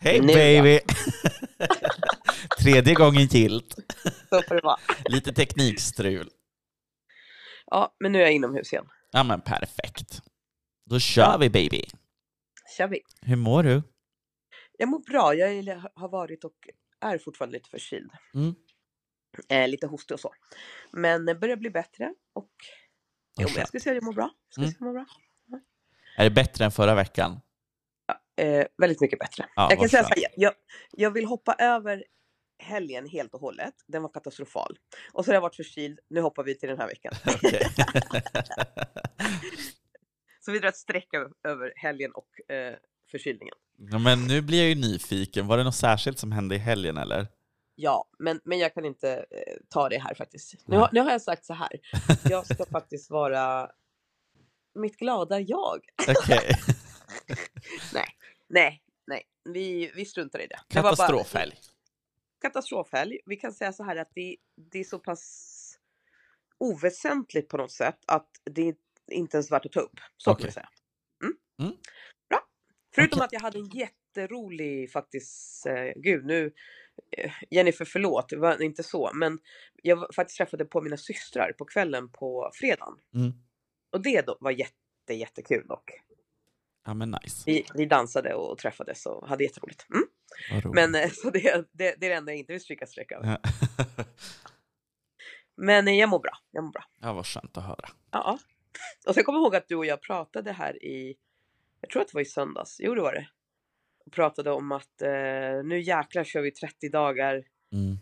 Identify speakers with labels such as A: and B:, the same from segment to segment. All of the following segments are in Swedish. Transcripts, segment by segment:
A: Hej baby! Tredje gången gilt.
B: Så får det vara.
A: Lite teknikstrul.
B: Ja, men nu är jag inomhus igen.
A: Ja men perfekt. Då kör
B: Ja.
A: vi baby.
B: Kör vi.
A: Hur mår du?
B: Jag mår bra. Jag har varit och är fortfarande lite förkyld.
A: Mm.
B: Eh, lite hostig och så. Men det börjar bli bättre och jo, jag skulle säga att jag mår bra. Skulle
A: Mm.
B: jag mår bra.
A: Är det bättre än förra veckan?
B: Eh, väldigt mycket bättre.
A: Ja,
B: jag kan säga så här, jag, jag vill hoppa över helgen helt och hållet. Den var katastrofal. Och så har jag varit förkyld. Nu hoppar vi till den här veckan. Så vi drar ett streck över, över helgen och eh, förkylningen.
A: ja, men nu blir jag ju nyfiken. Var det något särskilt som hände i helgen eller?
B: Ja, men, men jag kan inte eh, ta det här faktiskt. Nu, har- nu har jag sagt så här. Jag ska faktiskt vara mitt glada jag.
A: Okej.
B: Nej, nej, nej. Vi, vi struntar i det. bara-
A: Katastrofhelg.
B: katastrofhelg. Vi kan säga så här att det, det är så pass oväsentligt på något sätt att det är inte ens värt att ta upp. Så
A: Okej.
B: kan vi säga. Mm.
A: Mm.
B: Bra. Förutom
A: Okej.
B: att jag hade en jätterolig faktiskt, eh, gud nu, eh, Jennifer förlåt, det var inte så, men jag faktiskt träffade på mina systrar på kvällen på fredagen.
A: Mm.
B: Och det då var jätte, jättekul dock.
A: Ja men nice.
B: Vi, vi dansade och träffades och hade jätteroligt. Mm. Men eh, så det, det, det är det enda jag inte vill stryka streck över.
A: Ja.
B: Men eh, jag mår bra. Jag mår bra.
A: ja, vad skönt att höra.
B: Ja. Och sen kommer jag ihåg att du och jag pratade här i, jag tror att det var i söndags, jo det var det. Och pratade om att eh, nu jäklar kör vi 30 dagar
A: Mm.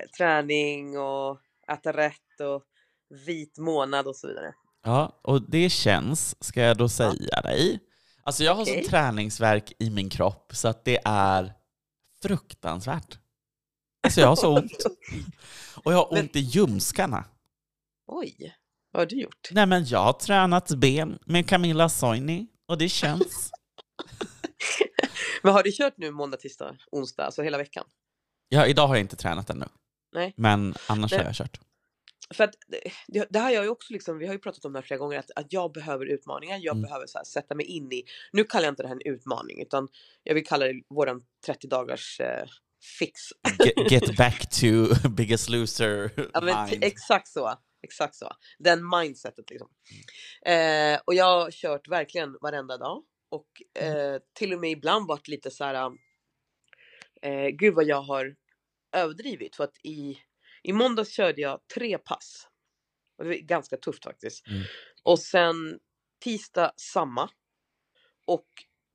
B: eh, träning och äta rätt och vit månad och så vidare.
A: Ja, och det känns, ska jag då säga dig. Alltså jag har
B: Okej.
A: sån träningsverk i min kropp så att det är fruktansvärt. Alltså jag har så ont. Och jag har ont i ljumskarna.
B: Oj, vad har du gjort?
A: Nej men jag har tränat ben med Camilla Soini och det känns.
B: Men har du kört nu måndag, tisdag, onsdag, alltså hela veckan?
A: Ja, idag har jag inte tränat ännu.
B: Nej.
A: Men annars
B: Nej.
A: har jag kört.
B: För att det- det, det har jag ju också liksom, vi har ju pratat om det här flera gånger, att, att jag behöver utmaningar, jag
A: Mm.
B: behöver så här, sätta mig in i, nu kallar jag inte det här en utmaning, utan jag vill kalla det våran 30 dagars eh, fix.
A: Get, get back to biggest loser
B: Ja, men exakt så. Exakt så. Den mindsetet liksom. Eh, och jag har kört verkligen varenda dag. Och eh, till och med ibland varit lite så här. Eh, gud vad jag har överdrivit. För att i, i måndags körde jag tre pass. Och det var ganska tufft faktiskt.
A: Mm.
B: Och sen tisdag samma. Och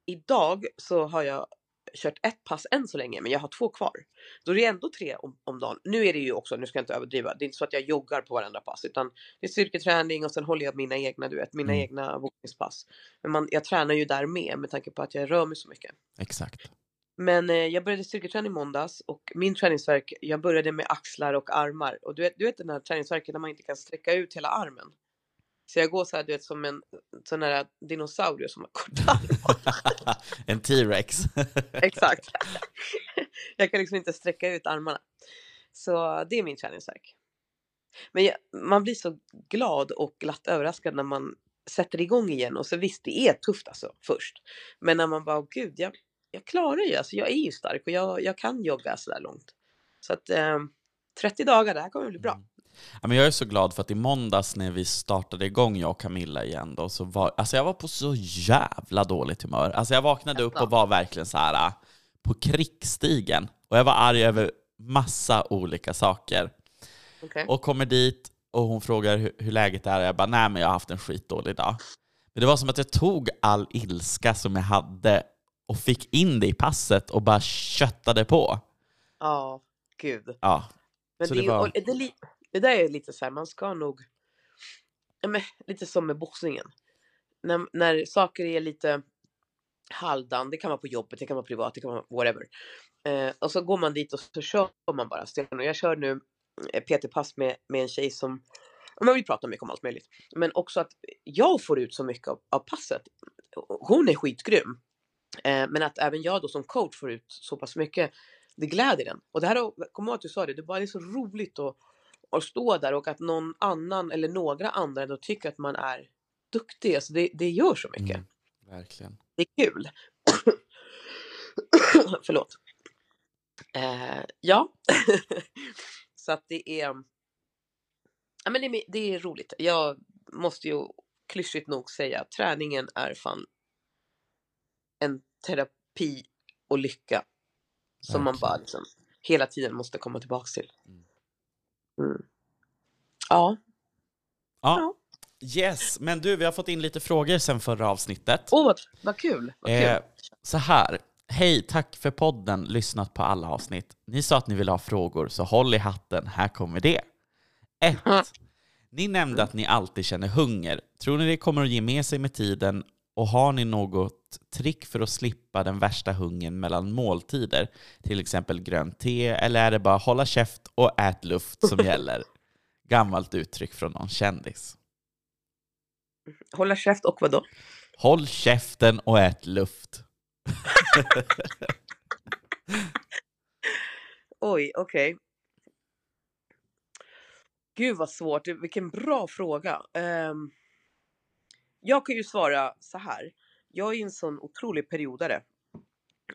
B: idag så har jag kört ett pass än så länge, men jag har två kvar. Då är det ändå tre om, om dagen. Nu är det ju också, nu ska jag inte överdriva, det är inte så att jag joggar på varenda pass, utan det är styrketräning och sen håller jag mina egna, du vet, mina
A: Mm.
B: egna bokningspass. Men man, jag tränar ju där med, med tanke på att jag rör mig så mycket.
A: Exakt.
B: Men eh, jag började styrketräning i måndags och min träningsverk, jag började med axlar och armar. Och du vet, du vet den här träningsverken när man inte kan sträcka ut hela armen. Så jag går så här, du vet, som en sån här dinosaurie som har korta armar.
A: en T-rex.
B: Exakt. jag kan liksom inte sträcka ut armarna. Så det är min träningsverk. Men jag, man blir så glad och glatt överraskad när man sätter igång igen. Och så visst, det är tufft alltså först. Men när man bara, "Åh, gud, jag, jag klarar ju, alltså jag är ju stark och jag, jag kan jogga så där långt. Så att eh, 30 dagar, det här kommer bli bra.
A: Mm. Ja, men jag är så glad för att i måndags när vi startade igång, jag och Camilla igen, då, så var, alltså jag var på så jävla dåligt humör. Alltså jag vaknade upp och var verkligen så här på krigsstigen. Och jag var arg över massa olika saker.
B: Okej.
A: Och kommer dit och hon frågar hur, hur läget är och jag bara, nej men jag har haft en skitdålig dag. Men det var som att jag tog all ilska som jag hade och fick in det i passet och bara köttade på.
B: Ja, gud.
A: Ja,
B: Men
A: Så
B: det,
A: det var-
B: det, li- det där är lite så här, man ska nog... Men, lite som med boxningen. När, när saker är lite halvdan, det kan vara på jobbet, det kan vara privat, det kan vara whatever. Eh, och så går man dit och så kör man bara stenhårt. Jag kör nu eh, PT-pass med, med en tjej som men vi pratar mycket om allt möjligt. Men också att jag får ut så mycket av, av passet. Hon är skitgrym. Eh, men att även jag då som coach får ut så pass mycket. Det gläder den. Och det här, kom ihåg att du sa det, det bara är så roligt att, att stå där och att någon annan eller några andra då tycker att man är duktig. Alltså det, det gör så mycket.
A: mm, verkligen.
B: Det är kul. Förlåt. Eh, ja, så att det är, ja, men det, är, det är roligt. Jag måste ju klyschigt nog säga att träningen är fan en terapi och lycka som man bara liksom hela tiden måste komma tillbaka till. Mm.
A: mm. Ja. ja. Yes, men du, vi har fått in lite frågor sen förra avsnittet.
B: Åh, oh, vad kul! Vad kul. Eh,
A: så här, Hej, tack för podden, lyssnat på alla avsnitt. Ni sa att ni ville ha frågor, så håll i hatten, här kommer det. 1. Ni nämnde att ni alltid känner hunger. Tror ni det kommer att ge med sig med tiden och har ni något trick för att slippa den värsta hungern mellan måltider? Till exempel grönt te, eller är det bara hålla käft och ät luft som gäller? Gammalt uttryck från någon kändis.
B: Hålla käft och vad då?
A: Håll käften och ät luft.
B: Oj, okej. Okay. Gud vad svårt, vilken bra fråga. Um, jag kan ju svara så här. Jag är en sån otrolig periodare.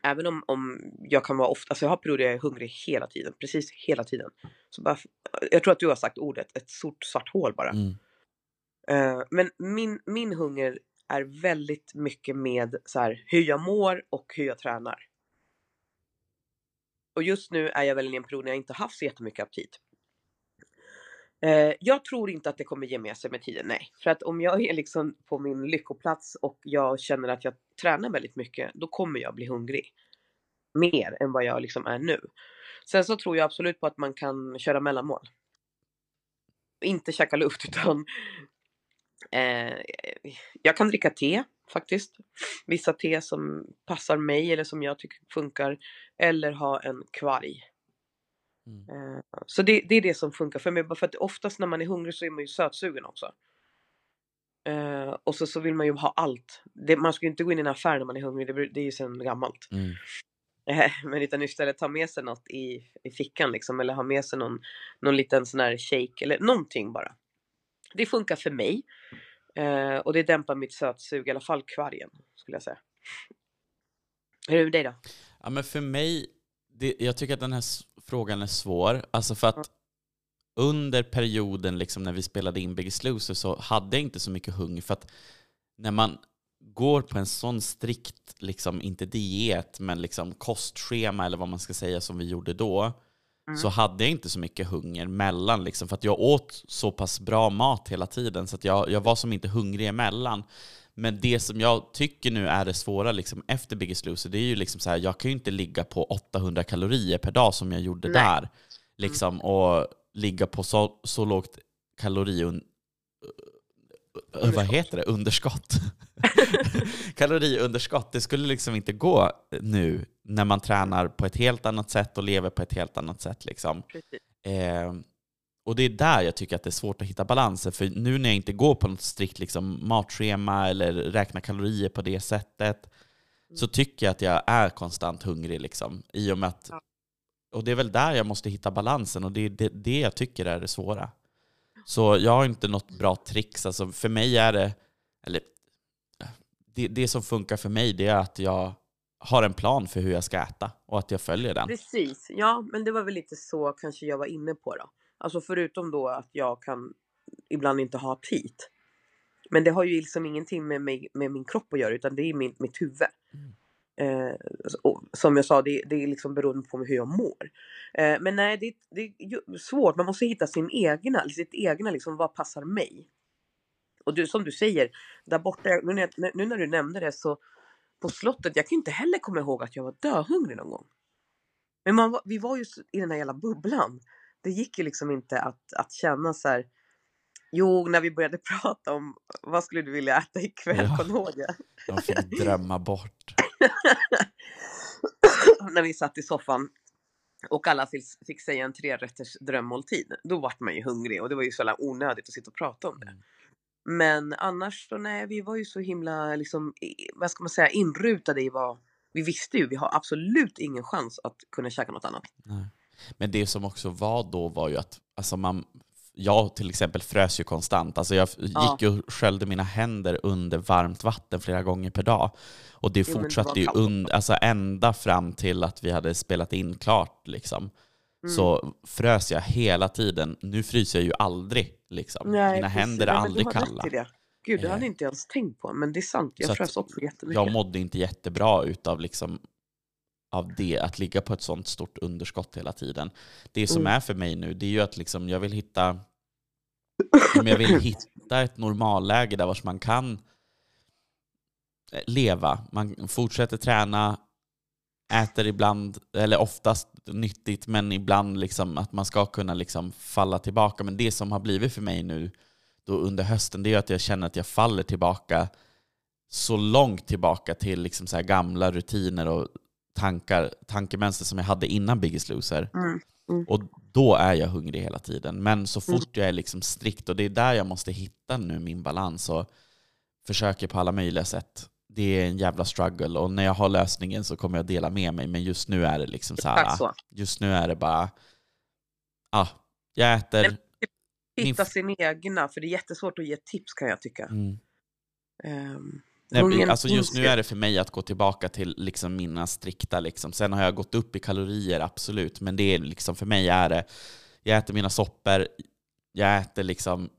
B: Även om, om jag kan vara ofta, alltså jag har perioder jag är hungrig hela tiden, precis hela tiden. Så bara, jag tror att du har sagt ordet, ett stort svart hål bara. Mm. Uh, men min, min hunger är väldigt mycket med så här, hur jag mår och hur jag tränar. Och just nu är jag väl i en period när jag inte haft så jättemycket aptit. Eh, jag tror inte att det kommer ge med sig med tiden, nej. För att om jag är liksom på min lyckoplats och jag känner att jag tränar väldigt mycket, då kommer jag bli hungrig. Mer än vad jag liksom är nu. Sen så tror jag absolut på att man kan köra mellanmål. Inte käka luft utan Eh, jag kan dricka te faktiskt. Vissa te som passar mig eller som jag tycker funkar. Eller ha en kvarg. Mm. Eh, så det, det, är det som funkar för mig. För att oftast när man är hungrig så är man ju sötsugen också. Eh, och så, så vill man ju ha allt. Det, man ska ju inte gå in i en affär när man är hungrig. Det, det är ju sedan gammalt. Mm. Eh, men utan istället ta med sig något i, i fickan liksom. Eller ha med sig någon, någon liten sån här shake eller någonting bara. Det funkar för mig. Eh, och det dämpar mitt sötsug, i alla fall kvargen skulle jag säga. Hur är det med dig då?
A: Ja, men för mig, det, jag tycker att den här frågan är svår. Alltså för att under perioden liksom när vi spelade in Biggest Loser så hade jag inte så mycket hunger. För att när man går på en sån strikt, liksom, inte diet, men liksom kostschema eller vad man ska säga som vi gjorde då, Mm. så hade jag inte så mycket hunger mellan. Liksom, för att jag åt så pass bra mat hela tiden så att jag, jag var som inte hungrig emellan. Men det som jag tycker nu är det svåra liksom, efter Biggest Loser, det är ju liksom så här, jag kan ju inte ligga på 800 kalorier per dag som jag gjorde Nej. där. Liksom, mm. Och ligga på så, så lågt kaloriun Underskott. vad heter det? Underskott. Kaloriunderskott, det skulle liksom inte gå nu när man tränar på ett helt annat sätt och lever på ett helt annat sätt. Liksom. Eh, och det är där jag tycker att det är svårt att hitta balansen. För nu när jag inte går på något strikt liksom, matschema eller räknar kalorier på det sättet, mm. så tycker jag att jag är konstant hungrig. Liksom, i och med att, och det är väl där jag måste hitta balansen och det är det, det jag tycker är det svåra. Så jag har inte något bra tricks. Alltså för mig är det, eller det, det som funkar för mig det är att jag har en plan för hur jag ska äta och att jag följer den.
B: Precis, ja men det var väl lite så kanske jag var inne på då. Alltså förutom då att jag kan ibland inte ha tit. Men det har ju liksom ingenting med, mig, med min kropp att göra utan det är min, mitt huvud. Mm. Eh, som jag sa, det, det är liksom beroende på hur jag mår. Eh, men nej, det, det, är svårt. Man måste hitta sin egna, sitt egna, liksom, vad passar mig? Och du, som du säger, där borta, nu när, nu när du nämnde det så på slottet, jag kan inte heller komma ihåg att jag var döhungrig någon gång. Men man, vi var ju i den här jävla bubblan. Det gick ju liksom inte att, att känna så här, Jo, när vi började prata om vad skulle du vilja äta ikväll, ja. kommer ihåg det?
A: Jag fick drömma bort.
B: när vi satt i soffan och alla fick, fick säga en trerätters drömmåltid. Då vart man ju hungrig och det var ju så jävla onödigt att sitta och prata om det. Mm. Men annars så nej, vi var ju så himla liksom, vad ska man säga, inrutade i vad vi visste ju. Vi har absolut ingen chans att kunna käka något annat.
A: Nej. Men det som också var då var ju att alltså man, jag till exempel frös ju konstant. Alltså jag
B: Ja.
A: gick och sköljde mina händer under varmt vatten flera gånger per dag. Och det
B: Jo, det
A: fortsatte ju und- alltså ända fram till att vi hade spelat in klart. Liksom.
B: Mm.
A: Så frös jag hela tiden. Nu fryser jag ju aldrig. Liksom.
B: Nej,
A: mina
B: precis.
A: händer är
B: Nej,
A: aldrig kalla.
B: Gud, det
A: Eh.
B: hade jag inte ens tänkt på. Men det är sant,
A: Så
B: jag
A: att
B: frös också jättemycket.
A: Jag mådde inte jättebra utav liksom, av det, att ligga på ett sånt stort underskott hela tiden. Det som
B: Mm.
A: är för mig nu, det är ju att liksom, jag vill hitta jag vill hitta ett normalläge där vars man kan eh, leva. Man fortsätter träna, äter ibland, eller oftast nyttigt, men ibland liksom att man ska kunna liksom falla tillbaka. Men det som har blivit för mig nu då under hösten, det är att jag känner att jag faller tillbaka så långt tillbaka till liksom så gamla rutiner och tankar, tankemönster som jag hade innan Biggest Loser.
B: Mm. Mm.
A: Och då är jag hungrig hela tiden. Men så fort jag är liksom strikt, och det är där jag måste hitta nu min balans och försöker på alla möjliga sätt. Det är en jävla struggle och när jag har lösningen så kommer jag dela med mig. Men just nu är det liksom så här,
B: så.
A: just nu är det bara, ah, jag äter. Min
B: Hitta sin egna, för det är jättesvårt att ge tips kan jag tycka.
A: Mm.
B: Ehm,
A: Nej, alltså just nu är det för mig att gå tillbaka till liksom mina strikta. Liksom. Sen har jag gått upp i kalorier, absolut. Men det är liksom, för mig är det, jag äter mina soppor, jag äter liksom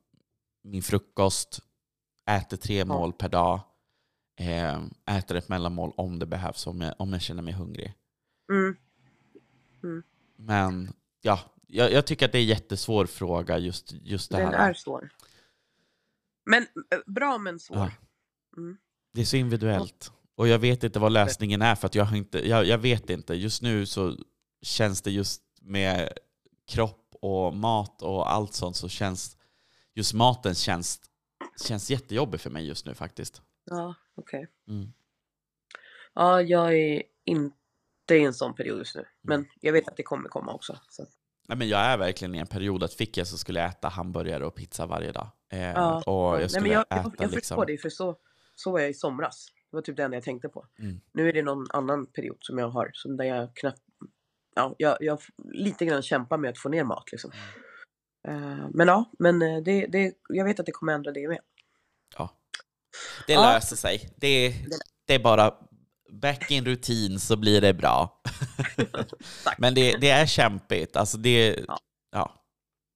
A: min frukost, äter tre mål per dag, eh, äter ett mellanmål om det behövs, om jag, om jag känner mig hungrig.
B: Mm.
A: Men ja, jag, jag tycker att det är en jättesvår fråga, just, just det
B: Den
A: här.
B: är svår. Men eh, bra men svår.
A: Ja.
B: Mm.
A: Det är så individuellt. Och jag vet inte vad lösningen är för att jag har inte, jag, jag vet inte. Just nu så känns det just med kropp och mat och allt sånt så känns just maten känns, känns jättejobbig för mig just nu faktiskt.
B: Ja, okej.
A: Mm.
B: Ja, jag är inte i en sån period just nu.
A: Mm.
B: Men jag vet att det kommer komma också. Så.
A: Nej, men jag är verkligen i en period att fick jag så skulle jag äta hamburgare och pizza varje dag. Eh,
B: Ja.
A: och jag
B: Nej,
A: skulle
B: men jag, jag,
A: äta
B: jag
A: liksom...
B: förstår dig, för så, så var jag i somras. Det var typ det enda jag tänkte på.
A: Mm.
B: Nu är det någon annan period som jag har, som där jag knappt... Ja, jag, jag lite grann kämpar med att få ner mat liksom. Eh, men ja, men eh, det, det, jag vet att det kommer ändra det med.
A: Ja. Det
B: Ja.
A: löser sig. Det, det är bara back in rutin så blir det bra. Men det, det är kämpigt. Alltså det,
B: Ja.
A: ja.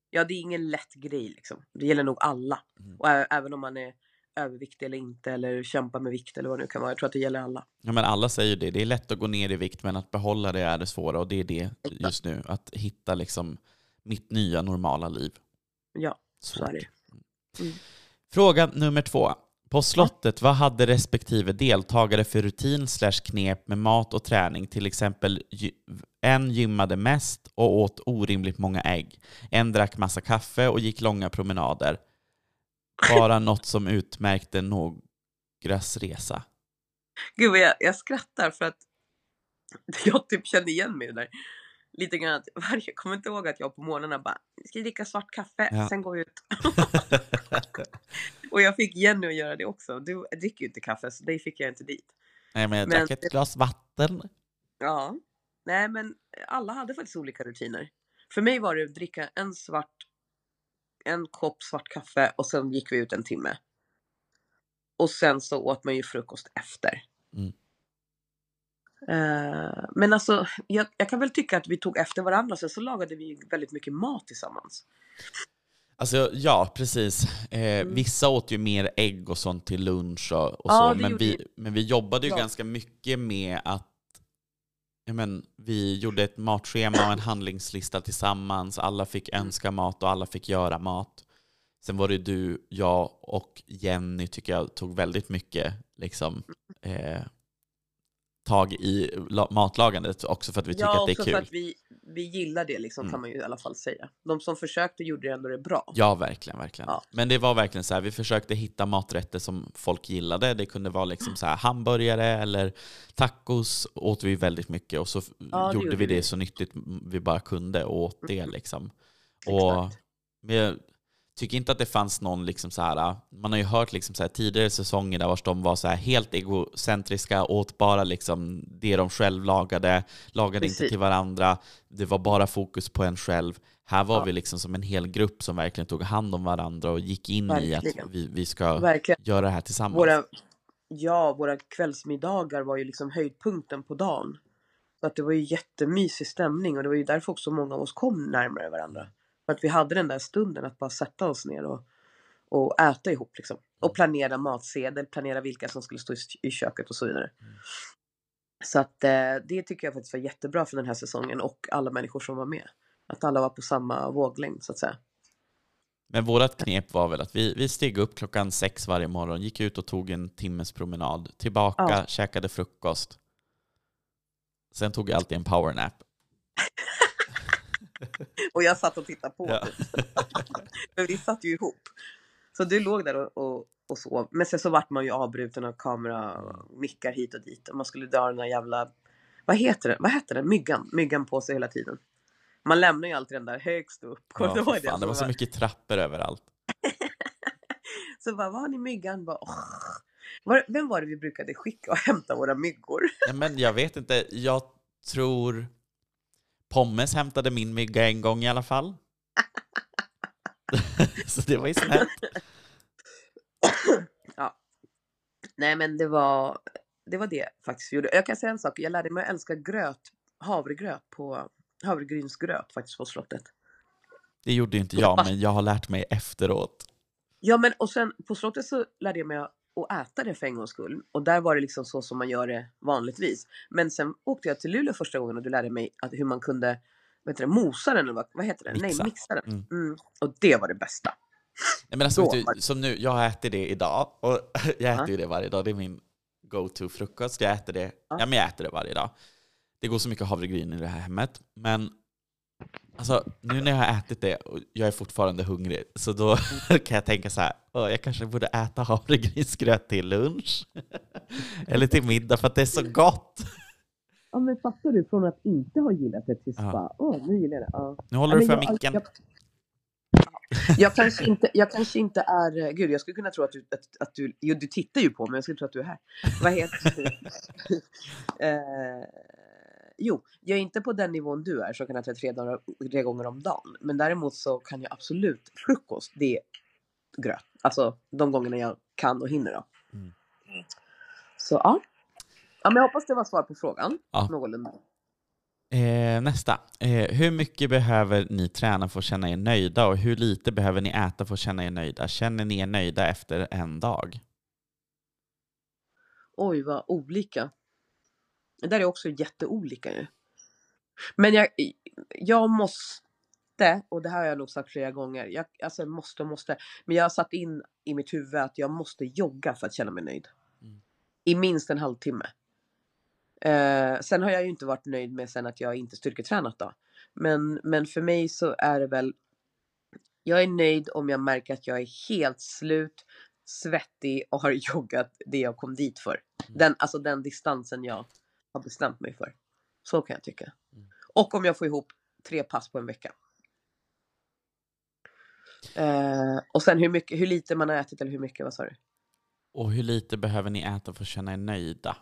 B: Ja, det är ingen lätt grej liksom. Det gäller nog alla.
A: Mm.
B: Och även om man är överviktig eller inte, eller kämpar med vikt eller vad det nu kan vara. Jag tror att det gäller alla.
A: Ja, men alla säger det. Det är lätt att gå ner i vikt, men att behålla det är det svåra. Och det är det just nu. Att hitta liksom mitt nya normala liv.
B: Ja, så är det. Mm.
A: Fråga nummer två. På slottet, vad hade respektive deltagare för rutin slash knep med mat och träning? Till exempel, en gymmade mest och åt orimligt många ägg. En drack massa kaffe och gick långa promenader. Bara något som utmärkte någras resa.
B: Gud vad jag, jag skrattar för att jag typ kände igen mig där. Lite grann att varje, jag kommer inte ihåg att jag på morgnarna bara, ska jag dricka svart kaffe,
A: Ja.
B: sen går vi ut. Och jag fick Jenny att göra det också. Du dricker ju inte kaffe, så dig fick jag inte dit.
A: Nej, men jag
B: Men-
A: drack ett glas vatten.
B: Ja. Nej, men alla hade faktiskt olika rutiner. För mig var det att dricka en svart, en kopp svart kaffe och sen gick vi ut en timme. Och sen så åt man ju frukost efter.
A: Mm.
B: Eh, men alltså, jag, jag kan väl tycka att vi tog efter varandra, sen så lagade vi väldigt mycket mat tillsammans.
A: Alltså ja, precis. Eh,
B: Mm.
A: Vissa åt ju mer ägg och sånt till lunch och, och
B: Ja,
A: så, men vi, men vi jobbade ju
B: Ja.
A: ganska mycket med att ja, men, vi gjorde ett matschema och en handlingslista tillsammans. Alla fick önska mat och alla fick göra mat. Sen var det du, jag och Jenny tycker jag tog väldigt mycket liksom, eh, tag i la- matlagandet också för att vi tycker
B: ja,
A: att det är
B: också
A: kul.
B: för att vi, vi gillar det liksom,
A: Mm.
B: kan man ju i alla fall säga. De som försökte gjorde det ändå det bra.
A: Ja, verkligen. verkligen.
B: Ja.
A: Men det var verkligen så här, vi försökte hitta maträtter som folk gillade. Det kunde vara liksom så här hamburgare eller tacos åt vi väldigt mycket och så
B: det
A: gjorde vi det så nyttigt vi bara kunde och åt det liksom.
B: Exakt.
A: Och med, tycker inte att det fanns någon, liksom så här, man har ju hört liksom så här, tidigare säsonger där vars de var så här helt egocentriska, åt bara liksom det de själv lagade, lagade
B: Precis.
A: inte till varandra, det var bara fokus på en själv. Här var
B: Ja.
A: vi liksom som en hel grupp som verkligen tog hand om varandra och gick in i
B: Verkligen.
A: att vi, vi ska
B: Verkligen.
A: göra det här tillsammans.
B: Våra, ja, våra kvällsmiddagar var ju liksom höjdpunkten på dagen. Så att det var ju jättemysig stämning och det var ju därför också många av oss kom närmare varandra. För att vi hade den där stunden att bara sätta oss ner och, och äta ihop liksom. Och planera matsedel, planera vilka som skulle stå i, köket och så vidare. Så att eh, det tycker jag faktiskt var jättebra för den här säsongen och alla människor som var med. Att alla var på samma våglängd så att säga.
A: Men vårt knep var väl att vi, vi steg upp klockan sex varje morgon, gick ut och tog en timmes promenad, tillbaka,
B: Ja.
A: käkade frukost. Sen tog jag alltid en powernap.
B: Och jag satt och tittade på.
A: Ja.
B: För vi satt ju ihop. Så du låg där och, och, och sov. Men sen så vart man ju avbruten av kamera, mickar hit och dit. Och man skulle dra den där jävla... Vad heter det? Vad heter det? Myggan. Myggan på sig hela tiden. Man lämnar ju alltid den där högst upp.
A: Ja, för
B: ihåg
A: fan, det var så mycket trappor överallt.
B: Så bara, vad har ni myggan? Bara. Var, vem var det vi brukade skicka och hämta våra myggor?
A: Ja, men jag vet inte, jag tror Pommes hämtade min mygga en gång i alla fall. så det var ju snällt.
B: Nej men det var det var det faktiskt vi gjorde. Jag kan säga en sak. Jag lärde mig att älska gröt, havregröt på havregrynsgröt faktiskt på slottet.
A: Det gjorde ju inte jag, men jag har lärt mig efteråt.
B: Ja men och sen på slottet så lärde jag mig att äta det för en gångs skull. Och där var det liksom så som man gör det vanligtvis. Men sen åkte jag till Luleå första gången och du lärde mig att hur man kunde heter det, mosa den eller vad, vad heter det?
A: Mixa.
B: Nej, mixa den.
A: Mm.
B: Mm. Och det var det bästa.
A: Nej, men alltså, vet du, som nu, jag ätit det idag, och jag äter ju det varje dag, det är min go-to-frukost. Jag äter det,
B: ja.
A: men jag äter det varje dag. Det går så mycket havregryn i det här hemmet, men alltså, nu när jag har ätit det och jag är fortfarande hungrig, så då kan jag tänka så här, "Åh, jag kanske borde äta havregrynsgröt till lunch. Eller till middag, för att det är så gott.
B: Ja men fattar du från att inte ha gillat det tills
A: Ja.
B: bara, åh nu gillar jag det. Ja.
A: Nu håller
B: Ja,
A: du för
B: jag-
A: micken.
B: Jag, jag, kanske inte, jag kanske inte är... Gud, jag skulle kunna tro att du... Att, att du jo, du tittar ju på mig, jag skulle tro att du är här. Vad heter det? eh, jo, jag är inte på den nivån du är, så jag kan äta tre, dagar, tre gånger om dagen. Men däremot så kan jag absolut... Frukost, det är gröt. Alltså de gångerna jag kan och hinner. Då.
A: Mm.
B: Så ja. ja men jag hoppas det var svar på frågan.
A: Ja.
B: Någorlunda.
A: Eh, nästa. Eh, hur mycket behöver ni träna för att känna er nöjda och hur lite behöver ni äta för att känna er nöjda? Känner ni er nöjda efter en dag?
B: Oj, vad olika. Det där är också jätteolika ju. Men jag, jag måste, och det här har jag nog sagt flera gånger, jag, alltså måste måste, men jag har satt in i mitt huvud att jag måste jogga för att känna mig nöjd.
A: Mm.
B: I minst en halvtimme. Eh, sen har jag ju inte varit nöjd med sen att jag inte styrketränat då. Men, men för mig så är det väl, jag är nöjd om jag märker att jag är helt slut, svettig och har joggat det jag kom dit för.
A: Mm.
B: Den, alltså den distansen jag har bestämt mig för. Så kan jag tycka.
A: Mm.
B: Och om jag får ihop tre pass på en vecka. Eh, och sen hur, mycket, hur lite man har ätit eller hur mycket, vad sa du?
A: Och hur lite behöver ni äta för att känna er nöjda?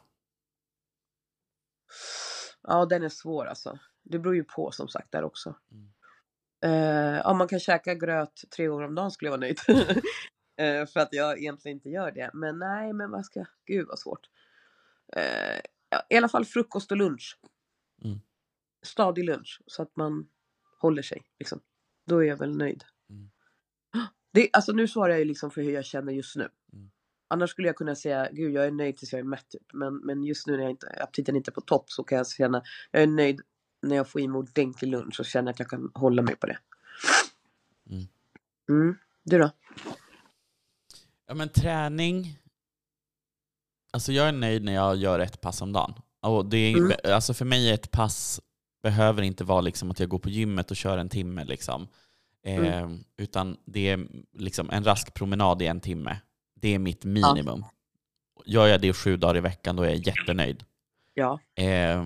B: Ja, den är svår alltså. Det beror ju på som sagt där också.
A: Mm.
B: Eh, om man kan käka gröt tre gånger om dagen skulle jag vara nöjd. eh, för att jag egentligen inte gör det. Men nej, men vad ska jag... Gud vad svårt. Eh, I alla fall frukost och lunch.
A: Mm.
B: Stadig lunch. Så att man håller sig. Liksom. Då är jag väl nöjd.
A: Mm.
B: Det, alltså nu svarar jag ju liksom för hur jag känner just nu.
A: Mm.
B: Annars skulle jag kunna säga, gud jag är nöjd tills jag är mätt typ. Men, men just nu när jag inte, aptiten inte är på topp så kan jag känna, jag är nöjd när jag får i mig ordentlig lunch och känner att jag kan hålla mig på det.
A: Mm.
B: Mm. Du då?
A: Ja men träning, alltså jag är nöjd när jag gör ett pass om dagen. Och det är,
B: Mm.
A: alltså för mig är ett pass behöver inte vara liksom att jag går på gymmet och kör en timme. Liksom. Eh,
B: Mm.
A: Utan det är liksom en rask promenad i en timme. Det är mitt minimum. Gör jag det sju dagar i veckan då är jag jättenöjd.
B: Ja.
A: Eh,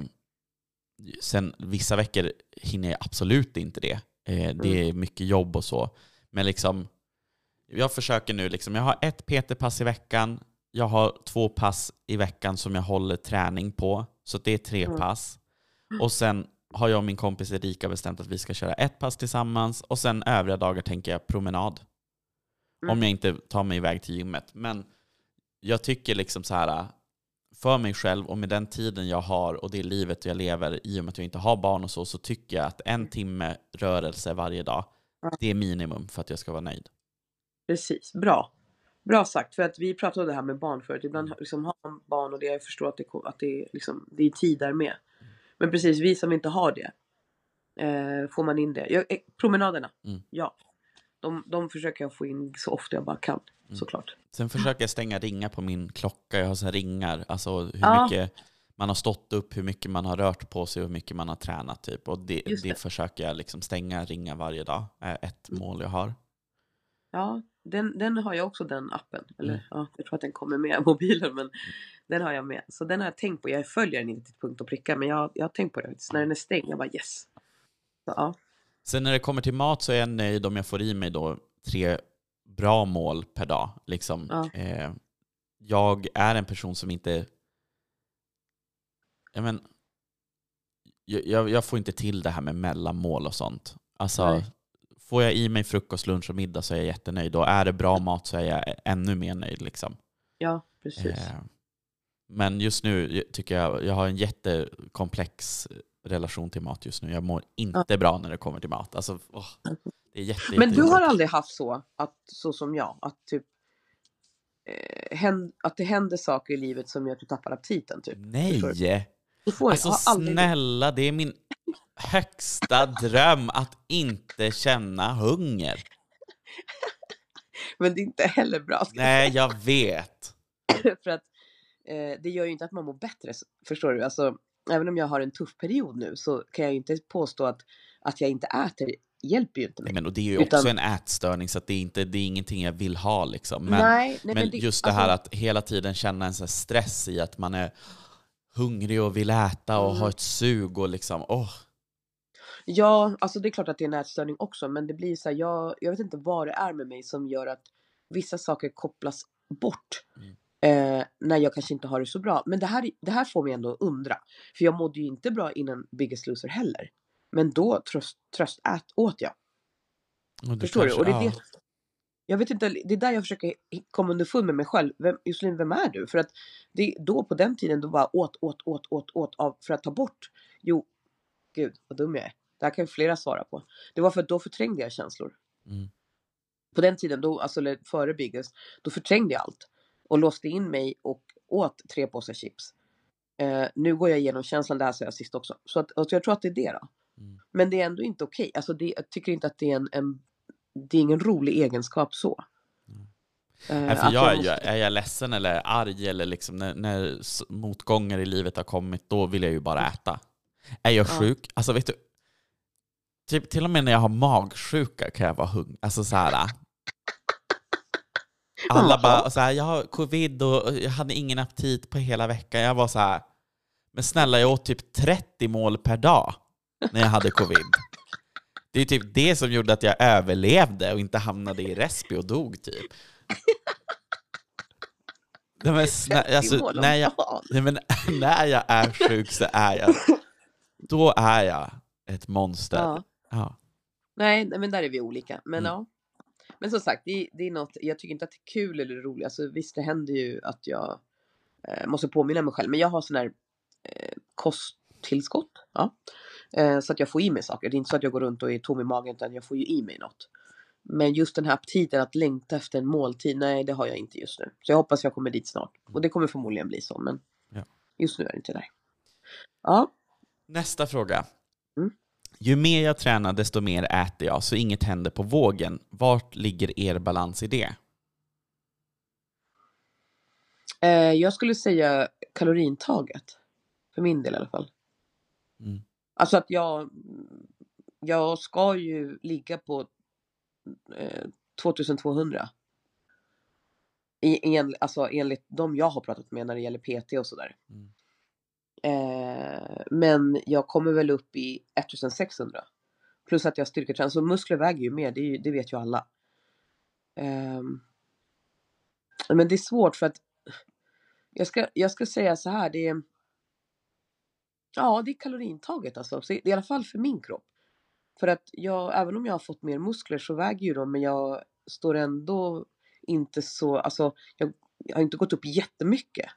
A: sen vissa veckor hinner jag absolut inte det. Eh, det är mycket jobb och så. Men liksom Jag försöker nu liksom, jag har ett PT-pass i veckan, jag har två pass i veckan som jag håller träning på, så det är tre
B: Mm.
A: pass. Och sen har jag och min kompis Erika bestämt att vi ska köra ett pass tillsammans och sen övriga dagar tänker jag promenad.
B: Mm.
A: Om jag inte tar mig iväg till gymmet. Men jag tycker liksom så här för mig själv och med den tiden jag har och det livet jag lever i och med att jag inte har barn och så, så tycker jag att en timme rörelse varje dag, det är minimum för att jag ska vara nöjd.
B: Precis, bra. Bra sagt, för att vi pratade om det här med barn förut. Ibland liksom har man barn och det, jag förstår att det, att det, är liksom, det är tid där med. Men precis, vi som inte har det, eh, får man in det. Jag, eh, promenaderna,
A: Mm.
B: ja. De, de försöker jag få in så ofta jag bara kan,
A: Mm.
B: såklart.
A: Sen försöker jag stänga ringar på min klocka. Jag har så ringar, alltså hur
B: Ja.
A: mycket man har stått upp, hur mycket man har rört på sig och hur mycket man har tränat. Typ. Och det, det.
B: det.
A: försöker jag liksom stänga ringar varje dag. är ett
B: Mm.
A: mål jag har.
B: Ja, den, den har jag också den appen. Eller
A: Mm.
B: ja, jag tror att den kommer med mobilen men den har jag med. Så den har jag tänkt på. Jag följer den inte till punkt och pricka men jag, jag har tänkt på det. faktiskt. När den är stängd, jag bara yes. Så, ja.
A: Sen när det kommer till mat så är jag nöjd om jag får i mig då tre bra mål per dag. Liksom.
B: Ja.
A: Eh, jag är en person som inte... Jag, men, jag, jag får inte till det här med mellanmål och sånt. Alltså,
B: Nej.
A: Får jag i mig frukost, lunch och middag så är jag jättenöjd. Och är det bra mat så är jag ännu mer nöjd. Liksom.
B: ja, precis.
A: Eh, men just nu tycker jag jag har en jättekomplex relation till mat just nu. Jag mår inte bra när det kommer till mat. Alltså, åh, det är jätte,
B: Men du har aldrig haft så, att, så som jag, att typ eh, hän, att det händer saker i livet som gör att du tappar aptiten typ?
A: Nej!
B: Du får
A: Alltså snälla, det är min högsta dröm att inte känna hunger.
B: Men det är inte heller bra. ska jag
A: Nej, jag vet.
B: För att eh, det gör ju inte att man mår bättre. Förstår du? Alltså, även om jag har en tuff period nu så kan jag ju inte påstå att, att jag inte äter. hjälper ju inte mig.
A: Men, och det är ju
B: Utan-
A: också en ätstörning så att det, är inte, det är ingenting jag vill ha. Liksom. Men,
B: nej, nej,
A: men
B: det-
A: just det
B: alltså,
A: här att hela tiden känna en sån här stress i att man är hungrig och vill äta och
B: Mm.
A: har ett sug och liksom, åh.
B: Ja, alltså det är klart att det är en ätstörning också, men det blir så här, jag, jag vet inte vad det är med mig som gör att vissa saker kopplas bort.
A: Mm.
B: Eh, när jag kanske inte har det så bra. Men det här, det här får mig ändå undra. För jag mådde ju inte bra innan Biggest Loser heller. Men då tröst, tröst ät, åt jag. Förstår du?
A: kanske-
B: Och det är
A: ja.
B: det, jag vet inte, det är där jag försöker komma underfund med mig själv. Vem, Josselin, vem är du? För att det, då på den tiden då bara åt, åt, åt, åt, åt av, för att ta bort. Jo, gud vad dum jag är. Det här kan ju flera svara på. Det var för att då förträngde jag känslor.
A: Mm.
B: På den tiden, då, alltså före Biggest, då förträngde jag allt. Och låste in mig och åt tre påsar chips. Eh, nu går jag igenom känslan, det här sa jag sist också. Så att, alltså jag tror att det är det då.
A: Mm.
B: Men det är ändå inte okej. Alltså det, jag tycker inte att det är en, en det är ingen rolig egenskap så.
A: Mm. Nej, för jag,
B: måste-
A: jag, är jag ledsen eller arg eller liksom när, när motgångar i livet har kommit, då vill jag ju bara äta. Är jag
B: Ja.
A: sjuk, alltså vet du, typ, till och med när jag har magsjuka kan jag vara hungrig. Alltså så här. Alla
B: Jaha.
A: bara så här, jag har covid och jag hade ingen aptit på hela veckan. Jag var så här, men snälla jag åt typ 30 mål per dag när jag hade covid. Det är typ det som gjorde att jag överlevde och inte hamnade i respi och dog typ. Nej, men snä,
B: 30
A: alltså, när, jag, nej, men, när jag är sjuk så är jag, då är jag ett monster.
B: Ja.
A: Ja.
B: Nej, men där är vi olika. Men
A: Mm.
B: ja. Men som sagt, det, det är något, jag tycker inte att det är kul eller roligt. Alltså, visst, det händer ju att jag eh, måste påminna mig själv. Men jag har sån här eh, kosttillskott. Ja. Eh, så att jag får i mig saker. Det är inte så att jag går runt och är tom i magen utan jag får ju i mig något. Men just den här aptiten att längta efter en måltid, nej det har jag inte just nu. Så jag hoppas jag kommer dit snart. Och det kommer förmodligen bli så, men
A: Ja.
B: just nu är det inte där. Ja,
A: Nästa fråga.
B: Mm.
A: Ju mer jag tränar desto mer äter jag, så inget händer på vågen. Vart ligger er balans i det?
B: eh, jag skulle säga kalorintaget. För min del i alla fall.
A: Mm.
B: Alltså att jag, jag ska ju ligga på eh, 2200. I, en, alltså enligt de jag har pratat med när det gäller PT och sådär.
A: Mm.
B: Eh, men jag kommer väl upp i 1600. Plus att jag styrketränar. Så muskler väger ju mer, det, ju, det vet ju alla. Ehm, men det är svårt för att jag ska, jag ska säga så här, det är Ja, det är kaloriintaget alltså. Så I alla fall för min kropp. För att jag, även om jag har fått mer muskler så väger ju de, men jag står ändå inte så, alltså jag, jag har inte gått upp jättemycket.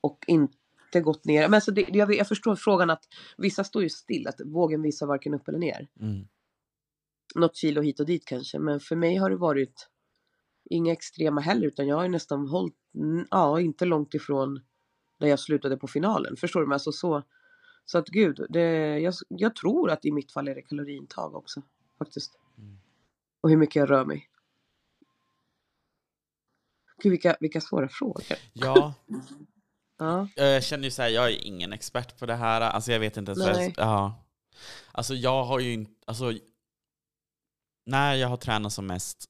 B: Och inte gått ner. Men alltså det, jag, jag förstår frågan att vissa står ju still, att vågen visar varken upp eller ner.
A: Mm.
B: Något kilo hit och dit kanske, men för mig har det varit inga extrema heller, utan jag har ju nästan hållit, ja, inte långt ifrån där jag slutade på finalen. Förstår du? Men alltså så, så att gud, det, jag, jag tror att i mitt fall är det kaloriintag också. Faktiskt.
A: Mm.
B: Och hur mycket jag rör mig. Gud vilka, vilka svåra frågor.
A: Ja,
B: Ja.
A: jag känner ju så här, jag är ingen expert på det här. Alltså jag vet inte ens vad jag... Ja. Alltså jag har ju inte... Alltså, när jag har tränat som mest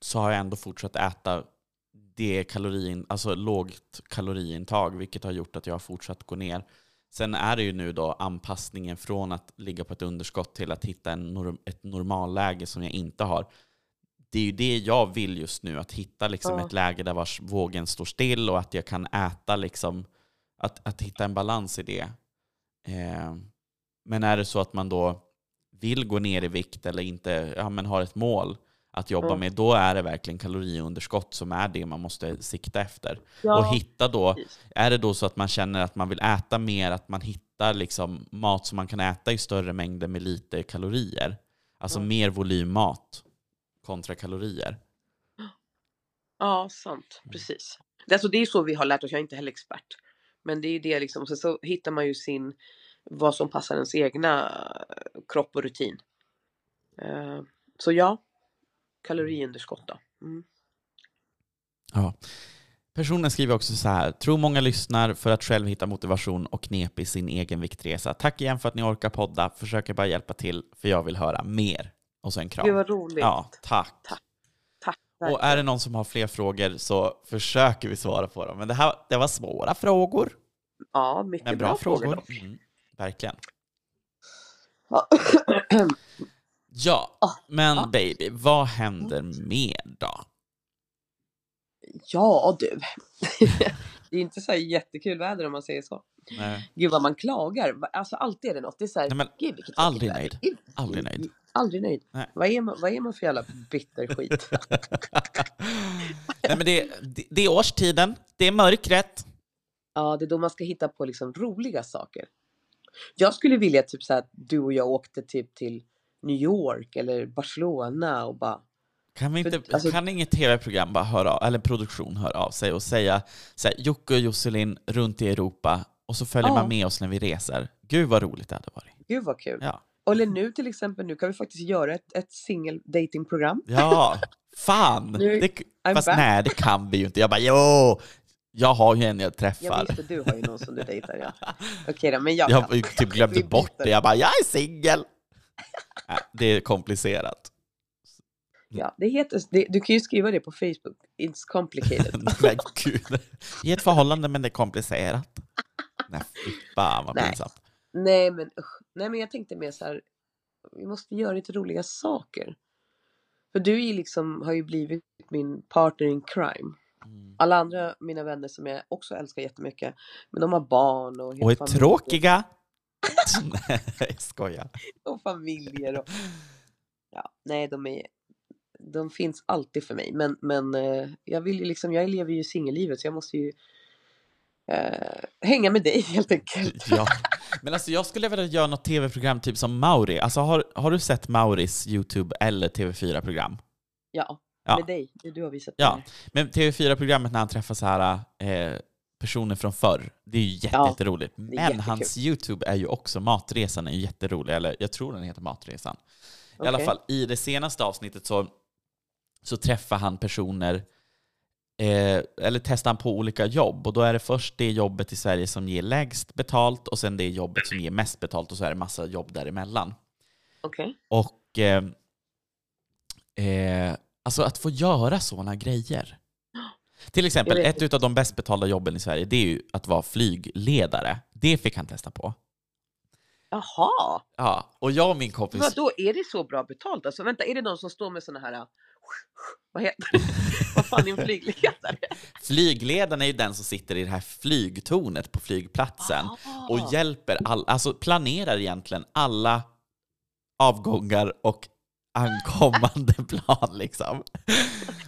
A: så har jag ändå fortsatt äta det kalorin, alltså lågt kaloriintag, vilket har gjort att jag har fortsatt gå ner. Sen är det ju nu då anpassningen från att ligga på ett underskott till att hitta en norm, ett normalläge som jag inte har. Det är ju det jag vill just nu, att hitta liksom
B: Ja.
A: ett läge där vars vågen står still och att jag kan äta, liksom, att, att hitta en balans i det. Eh, men är det så att man då vill gå ner i vikt eller inte ja, men har ett mål att jobba
B: Ja.
A: med, då är det verkligen kaloriunderskott som är det man måste sikta efter.
B: Ja,
A: Och hitta då,
B: precis.
A: är det då så att man känner att man vill äta mer, att man hittar liksom mat som man kan äta i större mängder med lite kalorier. Alltså
B: Ja.
A: mer volymmat kontra kalorier.
B: Ja, sant. Precis. Det, alltså, det är så vi har lärt oss, jag är inte heller expert. Men det är ju det liksom, så, så hittar man ju sin, vad som passar ens egna eh, kropp och rutin. Eh, så ja, kaloriunderskott då. Mm.
A: Ja. Personen skriver också så här, tror många lyssnar för att själv hitta motivation och knep i sin egen viktresa. Tack igen för att ni orkar podda, försöker bara hjälpa till för jag vill höra mer. Och så en kram.
B: Gud vad roligt.
A: Ja, tack.
B: Tack. Tack.
A: Och är det någon som har fler frågor så försöker vi svara på dem. Men det, här, det var svåra frågor,
B: Ja, mycket
A: men bra,
B: bra,
A: frågor.
B: dock.
A: Mm, verkligen.
B: Ja. Ah,
A: men
B: ja.
A: baby, vad händer mer då?
B: ja du. det är inte så här jättekul väder om man säger så.
A: Nej,
B: Gud vad man klagar. Alltså alltid är det något. Det är så här,
A: Nej, men
B: gud vilket
A: aldrig nöjd.
B: väder.
A: aldrig nöjd.
B: Aldrig nöjd.
A: Nej.
B: Vad, är man, vad är man för jävla bitter skit?
A: Nej, men det, det, det är årstiden, det är mörkret.
B: Ja, det är då man ska hitta på liksom roliga saker. Jag skulle vilja typ så här, att du och jag åkte typ till New York eller Barcelona och bara
A: Kan, vi
B: För-
A: inte,
B: alltså-
A: kan inget tv-program bara höra av, eller produktion höra av sig och säga så här, Jocke och Josselin runt i Europa och så följer
B: Ja.
A: man med oss när vi reser. Gud vad roligt det hade varit.
B: gud vad kul.
A: Ja,
B: Eller nu till exempel, nu kan vi faktiskt göra ett, ett single datingprogram.
A: ja fan!
B: Nu-
A: Det, fast
B: back.
A: nej, det kan vi ju inte. Jag bara jo, jag har ju en jag
B: Jag
A: träffar.
B: visste, du har ju någon som du dejtar ja. Okej då, men jag
A: Jag
B: kan.
A: typ glömde bort det. Jag bara, jag är singel! Nej, det är komplicerat.
B: Ja, det heter, det, du kan ju skriva det på Facebook. It's complicated.
A: Men gud. I ett förhållande men det är komplicerat. Nej fy fan vad
B: Nej.
A: pinsamt.
B: Nej men usch. Nej men jag tänkte mer så här. Vi måste göra lite roliga saker. För du är liksom, har ju blivit min partner in crime.
A: Mm.
B: Alla andra mina vänner som jag också älskar jättemycket. Men de har barn och,
A: Och är
B: familjer-
A: tråkiga. Nej, jag skojar.
B: och familjer. Och, ja, nej, de, är, de finns alltid för mig. Men, men eh, jag vill ju liksom, jag lever ju singellivet så jag måste ju eh, hänga med dig helt enkelt.
A: Ja. Men alltså jag skulle vilja göra något tv-program typ som Mauri. Alltså har, har du sett Mauris YouTube eller TV4-program?
B: Ja,
A: Ja.
B: med dig. Du har visat
A: Ja.
B: mig.
A: Men TV4-programmet när han träffar så här eh, personer från förr, det är ju jätte,
B: Ja,
A: jätteroligt. Men hans YouTube är ju också, Matresan är ju jätterolig, eller jag tror den heter Matresan. I alla fall, i det senaste avsnittet så, så träffar han personer, eh, eller testar han på olika jobb. Och då är det först det jobbet i Sverige som ger lägst betalt och sen det jobbet som ger mest betalt och så är det massa jobb däremellan.
B: Okej.
A: Och eh, eh, alltså att få göra sådana grejer. Till exempel, ett av de bäst betalda jobben i Sverige, det är ju att vara flygledare. Det fick han testa på.
B: Jaha,
A: Ja, och jag och min kompis...
B: Vadå, är det så bra betalt? Alltså vänta, är det någon som står med såna här Vad heter det? Vad fan är en flygledare?
A: Flygledaren är ju den som sitter i det här flygtornet på flygplatsen och
B: Ah.
A: hjälper all, alltså planerar egentligen alla avgångar och ankommande plan liksom. Och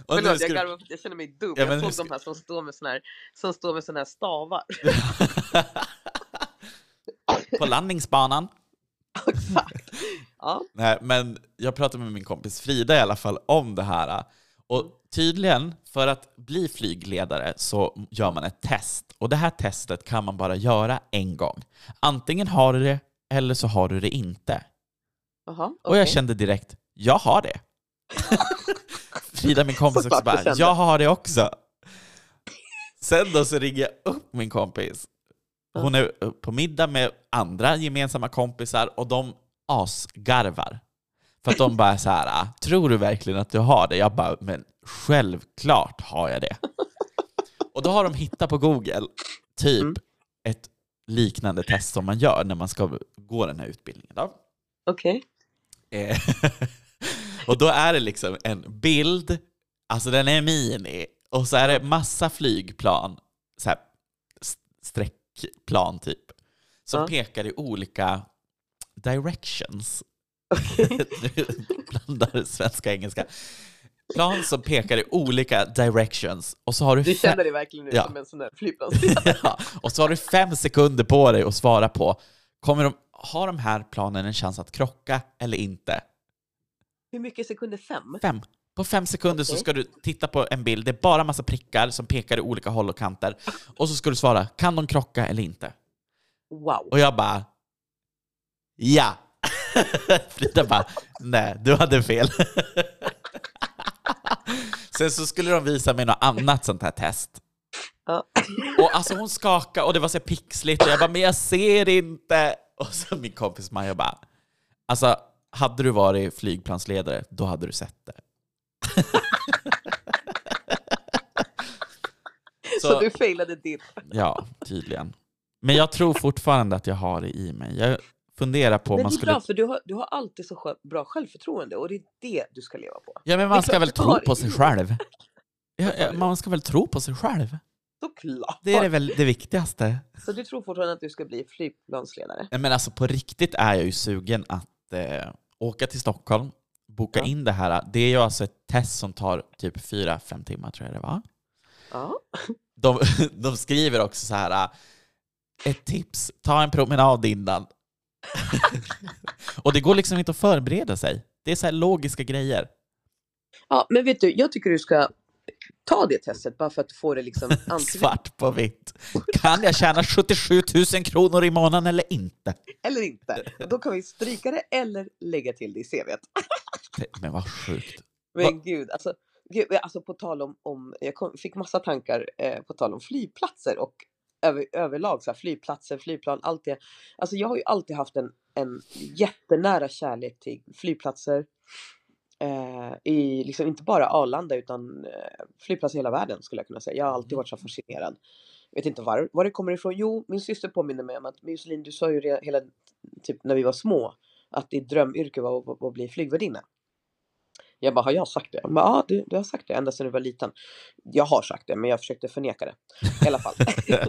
B: Förlåt, jag
A: skulle-
B: garvar för att jag känner mig dum.
A: Ja,
B: jag såg
A: ska-
B: de här som står med såna här, som står med såna här stavar.
A: på landningsbanan.
B: Exakt. Ja.
A: Nej, men jag pratade med min kompis Frida i alla fall om det här. Och tydligen, för att bli flygledare så gör man ett test. Och det här testet kan man bara göra en gång. Antingen har du det, eller så har du det inte.
B: Jaha,
A: Och jag kände direkt, jag har det. Frida, min kompis, också bara, jag har det också. Sen då så ringer jag upp min kompis. Hon är på middag med andra gemensamma kompisar och de asgarvar. För att de bara så här, tror du verkligen att du har det? Jag bara, men självklart har jag det. Och då har de hittat på Google typ
B: Mm.
A: ett liknande test som man gör när man ska gå den här utbildningen.
B: Okej.
A: Eh, och då är det liksom en bild, alltså den är mini, och så är det massa flygplan, så här streckplan typ, som
B: Ja.
A: pekar i olika directions. Nu blandar svenska och engelska. Plan som pekar i olika directions, och så har du,
B: Du känner dig verkligen nu
A: Ja.
B: som en sån där flygplansledare.
A: ja, och så har du fem sekunder på dig att svara på, kommer de, har de här planen en chans att krocka eller inte?
B: Hur mycket sekunder? Fem?
A: Fem. På fem sekunder så
B: Okej.
A: ska du titta på en bild, det är bara massa prickar som pekar i olika håll och kanter. Och så ska du svara, kan de krocka eller inte?
B: Wow.
A: Och jag bara, ja! Frida bara, nej, du hade fel. Sen så skulle de visa mig något annat sånt här test. Och alltså hon skakade och det var så pixligt och jag bara, men jag ser inte! Och så min kompis Maja bara, alltså hade du varit flygplansledare, då hade du sett det.
B: Så, du failade din.
A: Ja, tydligen. Men jag tror fortfarande att jag har det i mig. Jag funderar på om man
B: det är
A: skulle...
B: bra, för du har, du har alltid så bra självförtroende och det är det du ska leva på.
A: Ja, men man ska väl tro på sig själv? Ja, ja, man ska väl tro på sig själv?
B: Såklart!
A: Det är det väl det viktigaste.
B: Så du tror fortfarande att du ska bli flygplansledare?
A: Nej, Men alltså på riktigt är jag ju sugen att eh, åka till Stockholm, boka
B: Ja.
A: in det här. Det är ju alltså ett test som tar typ fyra fem timmar tror jag det var.
B: Ja.
A: De, de skriver också så här, ett tips, ta en promenad innan. Och det går liksom inte att förbereda sig. Det är så här logiska grejer.
B: ja, men vet du, jag tycker du ska ta det testet bara för att får det liksom antingen
A: Svart på vitt. Kan jag tjäna 77 000 kronor i månaden eller inte?
B: eller inte. Då kan vi stryka det eller lägga till det i CVt.
A: Men vad sjukt.
B: Men gud, alltså, gud, alltså på tal om, om jag kom, fick massa tankar eh, på tal om flygplatser och över, överlag så här, flygplatser, flygplan, allt det. Alltså jag har ju alltid haft en, en jättenära kärlek till flygplatser. Eh, i liksom inte bara Arlanda utan eh, flygplatser i hela världen skulle jag kunna säga. Jag har alltid varit så fascinerad. Jag vet inte var, var det kommer ifrån. Jo, min syster påminner mig om att Josselin, du sa ju re, hela, typ när vi var små, att ditt drömyrke var att, bli flygvärdinna. Jag bara, har jag sagt det? Bara, ja, du, du har sagt det ända sedan du var liten. Jag har sagt det, men jag försökte förneka det. I alla fall.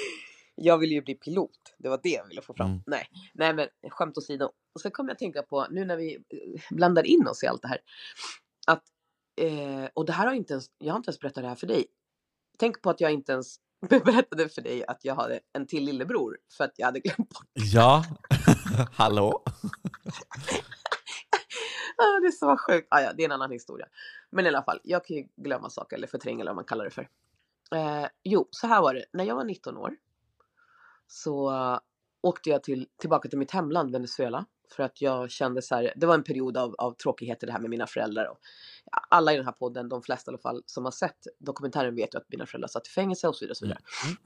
B: jag ville ju bli pilot. Det var det jag ville få fram.
A: Mm.
B: Nej, nej, men skämt åsido. Och sen kommer jag att tänka på, nu när vi eh, blandar in oss i allt det här. Att, eh, och det här har inte ens, jag har inte ens berättat det här för dig. Tänk på att jag inte ens berättade för dig att jag hade en till lillebror. För att jag hade glömt bort.
A: Ja, hallå?
B: Ah, det är så sjukt. Ah, ja, det är en annan historia. Men i alla fall, jag kan ju glömma saker eller förtränga eller vad man kallar det för. Eh, jo, så här var det. När jag var 19 år så eh, åkte jag till, tillbaka till mitt hemland Venezuela. För att jag kände så här, det var en period av, av tråkigheter det här med mina föräldrar. Och alla i den här podden, de flesta i alla fall, som har sett dokumentären vet ju att mina föräldrar satt i fängelse och så vidare. Och så, vidare.
A: Mm.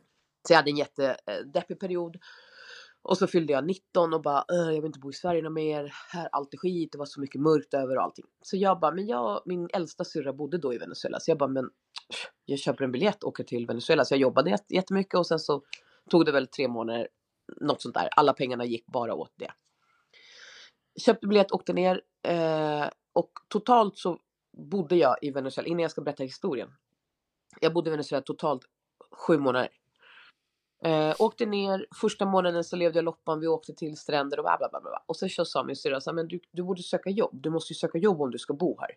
B: så jag hade en jättedeppig period. Och så fyllde jag 19 och bara, "Äh, jag vill inte bo i Sverige något mer. Här, allt är skit, det var så mycket mörkt över och allting. Så jag bara, men jag, min äldsta syrra bodde då i Venezuela. Så jag bara, men jag köper en biljett och åker till Venezuela. Så jag jobbade jätt- jättemycket och sen så tog det väl tre månader, något sånt där. Alla pengarna gick bara åt det. Köpte biljett, åkte ner eh, och totalt så bodde jag i Venezuela, innan jag ska berätta historien. Jag bodde i Venezuela totalt sju månader. Eh, åkte ner, första månaden så levde jag loppan, vi åkte till stränder och bla bla bla. bla. Och sen så sa min syrra, men du, du borde söka jobb, du måste ju söka jobb om du ska bo här.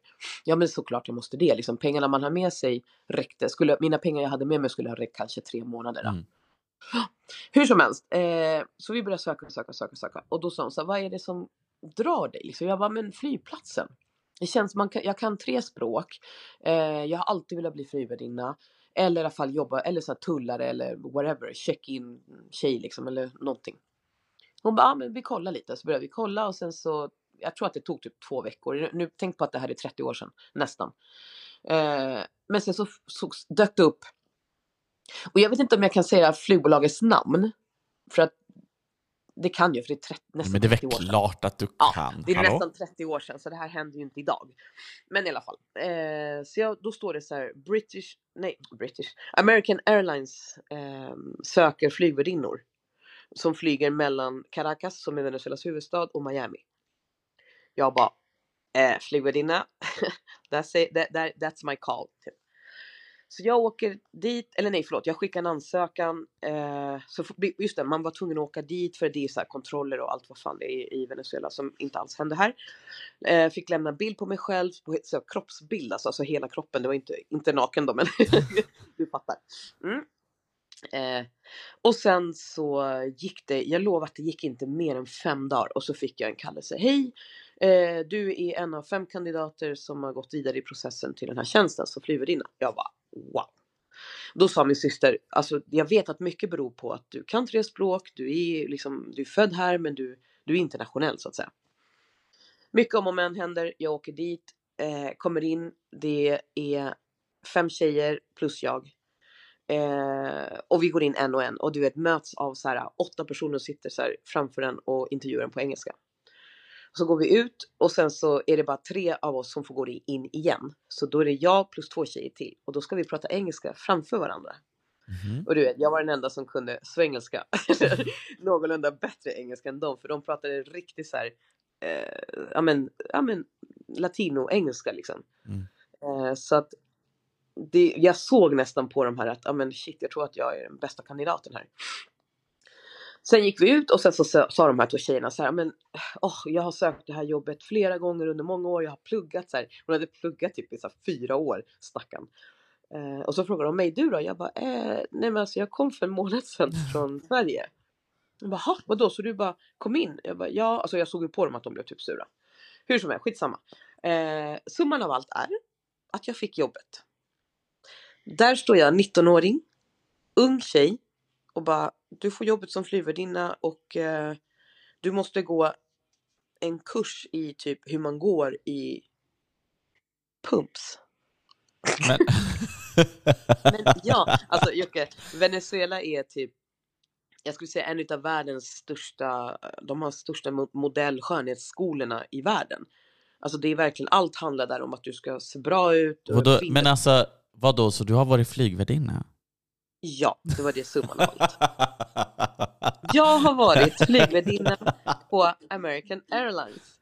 B: Ja men såklart jag måste det, liksom pengarna man har med sig räckte, skulle, mina pengar jag hade med mig skulle ha räckt kanske tre månader.
A: Mm.
B: Hur som helst, eh, så vi började söka, söka, söka, söka. Och då sa hon så här, vad är det som drar dig? Liksom, jag bara, men flygplatsen. Det känns, man kan, jag kan tre språk. Eh, jag har alltid velat bli flygvärdinna. Eller i alla fall jobba, eller så här tullare eller whatever, check-in tjej liksom eller någonting. Hon bara, ah, men vi kollar lite. Så började vi kolla och sen så, jag tror att det tog typ två veckor. Nu, tänk på att det här är 30 år sedan, nästan. Eh, men sen så, så dök det upp och jag vet inte om jag kan säga flygbolagets namn. För att det kan ju, för det är 30, nästan
A: Men det är väl
B: 30 år sedan.
A: klart att du
B: Ja,
A: kan?
B: Det är
A: Hallå?
B: nästan 30 år sedan, så det här händer ju inte idag. Men i alla fall. Eh, så jag, då står det så här, British, nej, British, American Airlines eh, söker flygvärdinnor. Som flyger mellan Caracas, som är Venezuelas huvudstad, och Miami. Jag bara, eh, flygvärdinna, that's, it, that, that, that's my call. Typ. Så jag åker dit, eller nej förlåt, jag skickar en ansökan. Eh, så just det, man var tvungen att åka dit för det är så här kontroller och allt vad fan det är i Venezuela som inte alls hände här. Eh, fick lämna en bild på mig själv, på så kroppsbild alltså, alltså hela kroppen. Det var inte, inte naken då men du fattar. Mm. Eh, och sen så gick det, jag lovar att det gick inte mer än fem dagar och så fick jag en kallelse. Hej! Eh, du är en av fem kandidater som har gått vidare i processen till den här tjänsten som flygvärdinna. Jag bara wow. Då sa min syster, alltså jag vet att mycket beror på att du kan tre språk, du är liksom, du är född här men du, du är internationell så att säga. Mycket om och men händer, jag åker dit, eh, kommer in, det är fem tjejer plus jag. Eh, och vi går in en och en och du vet möts av så här åtta personer och sitter så här framför en och intervjuar en på engelska. Så går vi ut och sen så är det bara tre av oss som får gå in igen. Så då är det jag plus två tjejer till och då ska vi prata engelska framför varandra.
A: Mhm.
B: Och du vet, jag var den enda som kunde svengelska. Någorlunda bättre engelska än dem för de pratade riktigt så här, eh, ja men, ja men latino-engelska liksom.
A: Mm.
B: Eh, så att det, jag såg nästan på de här att, ja men shit, jag tror att jag är den bästa kandidaten här. Sen gick vi ut och sen så sa de här två tjejerna så här, men åh, jag har sökt det här jobbet flera gånger under många år, jag har pluggat så här. Hon hade pluggat typ i så här fyra år, stackarn. Eh, och så frågade de mig, du då? Jag bara, eh, nej men alltså jag kom för en månad sedan från Sverige. Jag bara, "Ha, vadå? Så du bara kom in? Jag bara, ja, alltså jag såg ju på dem att de blev typ sura. Hur som helst, skitsamma. Eh, summan av allt är att jag fick jobbet. Där står jag, 19-åring, ung tjej och bara, du får jobbet som flygvärdinna och eh, du måste gå en kurs i typ hur man går i pumps.
A: Men,
B: Men ja, alltså Jocke, Venezuela är typ jag skulle säga en av världens största, de har största mo- modell skönhetsskolorna i världen. Alltså det är verkligen, allt handlar där om att du ska se bra ut.
A: vadå, men alltså, vadå, så du har varit flygvärdinna?
B: Ja, det var det summan av allt. Jag har varit flygvärdinna på American Airlines.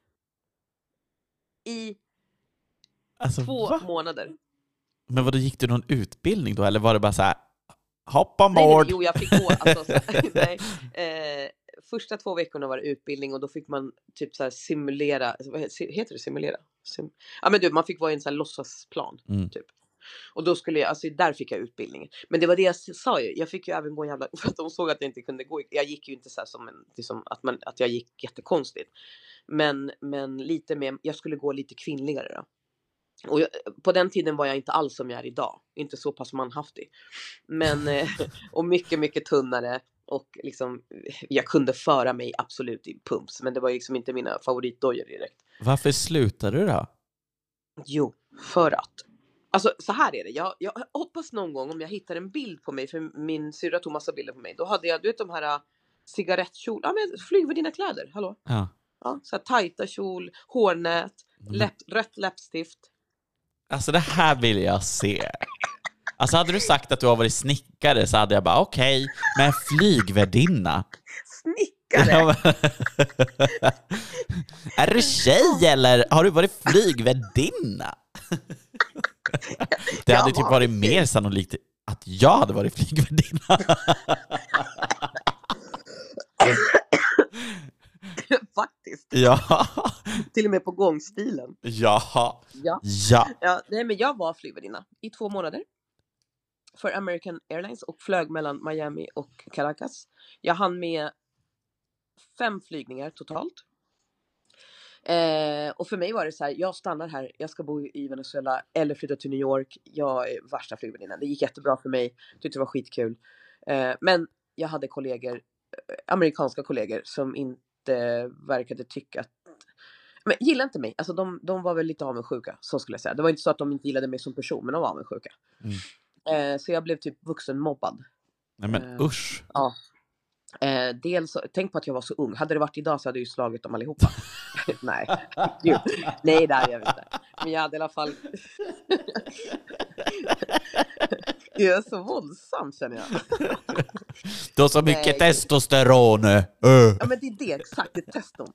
B: I
A: Alltså,
B: två
A: va?
B: månader.
A: Men vadå, gick du någon utbildning då, eller var det bara så här, hoppa
B: Nej, nej,
A: ombord?
B: jo, jag fick gå. Alltså, så, nej, eh, första två veckorna var det utbildning och då fick man typ så här simulera. Vad heter det? Simulera? Sim, ja, men du, man fick vara i en sån här låtsasplan.
A: Mm.
B: Typ. Och då skulle jag, alltså där fick jag utbildningen. Men det var det jag sa ju. Jag fick ju även gå en jävla, för att de såg att jag inte kunde gå. Jag gick ju inte så här som en, liksom, att, man, att jag gick jättekonstigt. Men, men lite mer, jag skulle gå lite kvinnligare då. Och jag, på den tiden var jag inte alls som jag är idag. Inte så pass manhaftig. Men, eh, och mycket, mycket tunnare. Och liksom, jag kunde föra mig absolut i pumps. Men det var liksom inte mina favoritdojor direkt.
A: Varför slutade du då?
B: Jo, för att. Alltså så här är det. Jag, jag hoppas någon gång om jag hittar en bild på mig. För min syrra tog massa bilder på mig. Då hade jag, du vet de här äh, cigarettkjol. Ja men flygvärdinna kläder. Hallå?
A: Ja.
B: Ja, så här tajta kjol, hårnät, läpp, rött läppstift.
A: Alltså det här vill jag se. Alltså hade du sagt att du har varit snickare så hade jag bara okej, men flygvärdinna?
B: Snickare!
A: Är du tjej eller har du varit flygvärdinna? Det hade typ varit mer sannolikt att jag hade varit flygvärdinna.
B: Faktiskt.
A: ja,
B: Till och med på gångstilen.
A: ja,
B: Ja.
A: ja.
B: ja nej, men jag var flygvärdinna i två månader. För American Airlines och flög mellan Miami och Caracas. Jag hann med fem flygningar totalt. Eh, och för mig var det så här, jag stannar här, jag ska bo i Venezuela eller flytta till New York. Jag är värsta flygvärdinnan. Det gick jättebra för mig, tyckte det var skitkul. Eh, men jag hade kollegor, eh, amerikanska kollegor som inte verkade tycka att men gillade inte mig. Alltså de, de var väl lite avundsjuka, så skulle jag säga. Det var inte så att de inte gillade mig som person, men de var avundsjuka. Eh, så jag blev typ vuxenmobbad.
A: Nej men
B: Eh.
A: usch.
B: Ja. Eh, dels, tänk på att jag var så ung. Hade det varit idag så hade jag ju slagit dem allihopa. Nej, Gud. Nej det hade jag inte. Men jag hade i alla fall... jag är så våldsam känner jag.
A: Du har så mycket
B: Nej.
A: testosteron. Öh.
B: Ja men det är det, exakt, det är teston.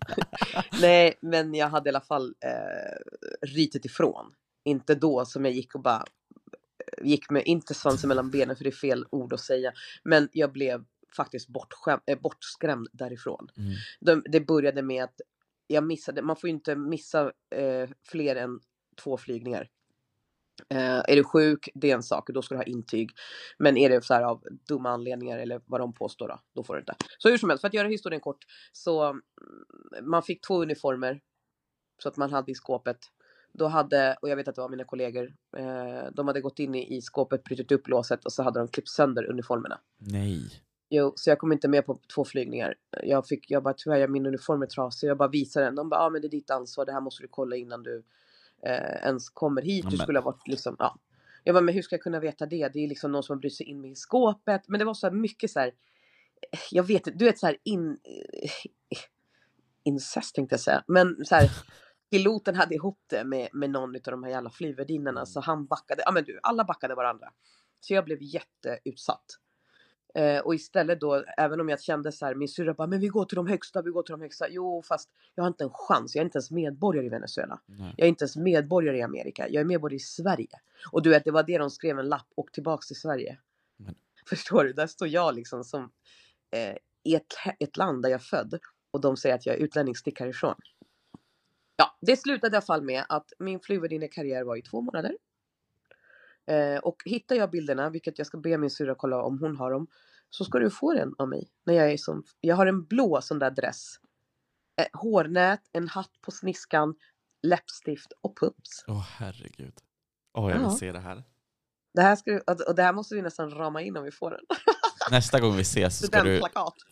B: Nej men jag hade i alla fall eh, ritit ifrån. Inte då som jag gick och bara gick med, inte svansen mellan benen för det är fel ord att säga. Men jag blev faktiskt bortskäm, äh, bortskrämd därifrån.
A: Mm.
B: De, det började med att jag missade, man får ju inte missa eh, fler än två flygningar. Eh, är du sjuk, det är en sak, då ska du ha intyg. Men är det så här av dumma anledningar eller vad de påstår då, då får du inte. Så hur som helst, för att göra historien kort, så mm, man fick två uniformer. Så att man hade i skåpet. Då hade, och jag vet att det var mina kollegor, eh, de hade gått in i, i skåpet, brutit upp låset och så hade de klippt sönder uniformerna.
A: Nej.
B: Jo, så jag kom inte med på två flygningar. Jag fick, jag bara tyvärr, min uniform är trasig. Jag bara visade den. De bara, ja ah, men det är ditt ansvar. Det här måste du kolla innan du eh, ens kommer hit. Du skulle ha varit liksom, ja. Jag bara, men hur ska jag kunna veta det? Det är liksom någon som har brytt sig in i skåpet. Men det var så här mycket så här. Jag vet inte, du vet så här in... Incest tänkte jag säga. Men så här. Piloten hade ihop det med, med någon av de här jävla flygvärdinnorna. Så han backade. Ja men du, alla backade varandra. Så jag blev jätteutsatt. Eh, och istället då, även om jag kände så här, min syrra bara, men vi går till de högsta, vi går till de högsta. Jo, fast jag har inte en chans. Jag är inte ens medborgare i Venezuela.
A: Nej.
B: Jag är inte ens medborgare i Amerika. Jag är medborgare i Sverige. Och du vet, det var det de skrev en lapp, och tillbaks till Sverige.
A: Men-
B: Förstår du? Där står jag liksom som eh, i ett, ett land där jag är född. Och de säger att jag är utlänning, stick härifrån. Ja, det slutade i alla fall med att min flygvärdinnekarriär var i två månader. Eh, och hittar jag bilderna, vilket jag ska be min syrra kolla om hon har dem, så ska du få den av mig. När jag är som, jag har en blå sån där dress. Eh, hårnät, en hatt på sniskan, läppstift och pups.
A: Åh herregud. Åh, jag vill
B: Ja.
A: se det här.
B: Det här, ska, du- och det här måste vi nästan rama in om vi får den.
A: Nästa gång vi ses så ska du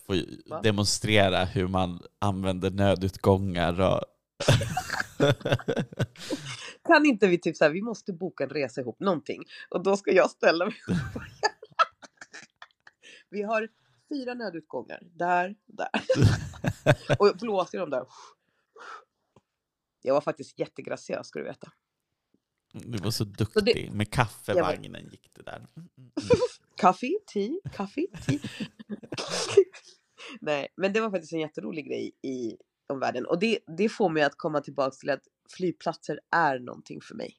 A: få demonstrera hur man använder nödutgångar och...
B: Kan inte vi typ så här, vi måste boka en resa ihop, någonting. Och då ska jag ställa mig Vi har fyra nödutgångar. Där, där. och blåser de där. Jag var faktiskt jättegraciös ska du veta.
A: Du var så duktig.
B: det-
A: Med kaffevagnen gick det där. Mm, mm, mm.
B: Kaffe, te, kaffe, te. Nej, men det var faktiskt en jätterolig grej i omvärlden. Och det, det får mig att komma tillbaka till att flygplatser är någonting för mig.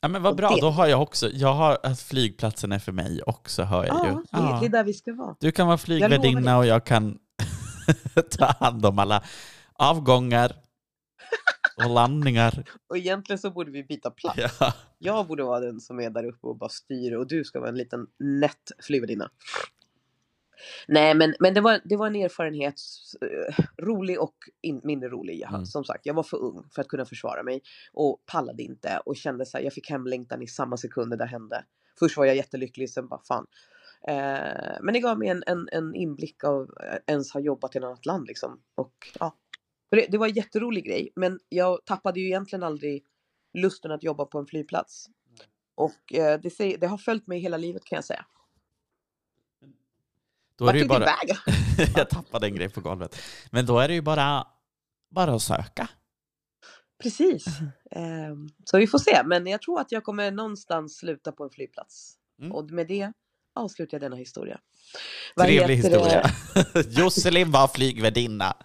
A: Ja men vad bra,
B: det-
A: då har jag också, jag har att flygplatsen är för mig också hör jag ju.
B: Ja, det, det är där vi ska vara.
A: Du kan vara flygvärdinna och jag kan ta hand om alla avgångar och landningar.
B: Och egentligen så borde vi byta plats.
A: Ja.
B: Jag borde vara den som är där uppe och bara styr och du ska vara en liten nätt flygvärdinna. Nej, men, men det, var, det var en erfarenhet, eh, rolig och in, mindre rolig. Jag,
A: Mm.
B: Som sagt, jag var för ung för att kunna försvara mig och pallade inte och kände så här, jag fick hemlängtan i samma sekunder det hände. Först var jag jättelycklig, sen bara fan. Eh, men det gav mig en, en, en inblick av eh, ens ha jobbat i ett annat land liksom. Och ja, det, det var en jätterolig grej, men jag tappade ju egentligen aldrig lusten att jobba på en flygplats. Och eh, det, det har följt mig hela livet kan jag säga.
A: Då är
B: Vart
A: det ju bara... jag tappade en grej på golvet. Men då är det ju bara, bara att söka.
B: Precis. Ehm, så vi får se, men jag tror att jag kommer någonstans sluta på en flygplats.
A: Mm.
B: Och med det avslutar jag denna historia.
A: Trevlig
B: heter det?
A: historia. Josselin var flygvärdinna.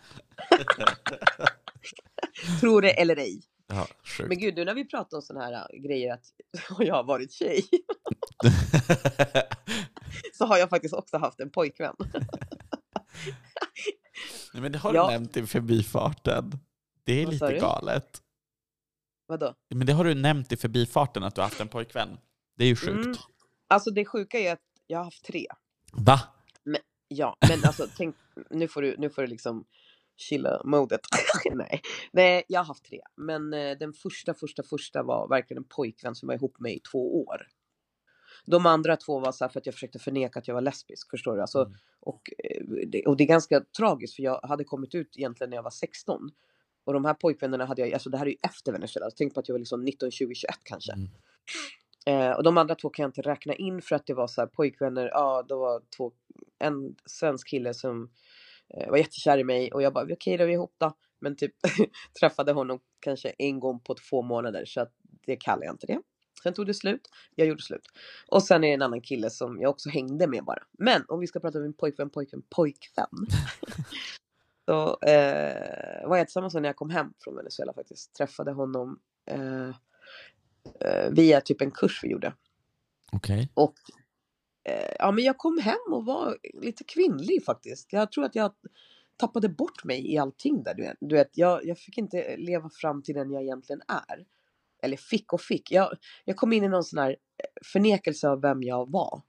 B: Tror det eller ej.
A: Ja.
B: Men gud, nu när vi pratar om sådana här grejer att jag har varit tjej, så har jag faktiskt också haft en pojkvän.
A: Nej, men det har
B: Ja.
A: du nämnt i förbifarten. Det är
B: Vad
A: lite galet.
B: Vadå?
A: Men det har du nämnt i förbifarten att du har haft en pojkvän. Det är ju sjukt.
B: Mm. Alltså det sjuka är att jag har haft tre.
A: Va?
B: Ja, men alltså tänk, nu får du, nu får du liksom chilla modet. Nej. Nej, jag har haft tre. Men eh, den första, första, första var verkligen en pojkvän som var ihop med i två år. De andra två var så här för att jag försökte förneka att jag var lesbisk, förstår du? Alltså,
A: Mm.
B: och, eh, och det är ganska tragiskt för jag hade kommit ut egentligen när jag var 16. Och de här pojkvännerna hade jag, alltså det här är ju efter Venezuela, tänk på att jag var liksom 19, 20, 21 kanske.
A: Mm.
B: Eh, och de andra två kan jag inte räkna in för att det var så här pojkvänner, ja det var två, en svensk kille som eh, var jättekär i mig och jag bara okej då är vi ihop då. Men typ träffade honom kanske en gång på två månader så att det kallar jag inte det. Sen tog det slut, jag gjorde slut. Och sen är det en annan kille som jag också hängde med bara. Men om vi ska prata om min pojkvän, pojkvän, pojkvän. så eh, var jag tillsammans när jag kom hem från Venezuela faktiskt. Träffade honom eh, eh, via typ en kurs vi gjorde.
A: Okej.
B: Och eh, ja, men jag kom hem och var lite kvinnlig faktiskt. Jag tror att jag tappade bort mig i allting där. Du vet jag, jag fick inte leva fram till den jag egentligen är. Eller fick och fick. Jag, jag kom in i någon sån här eh, förnekelse av vem jag var.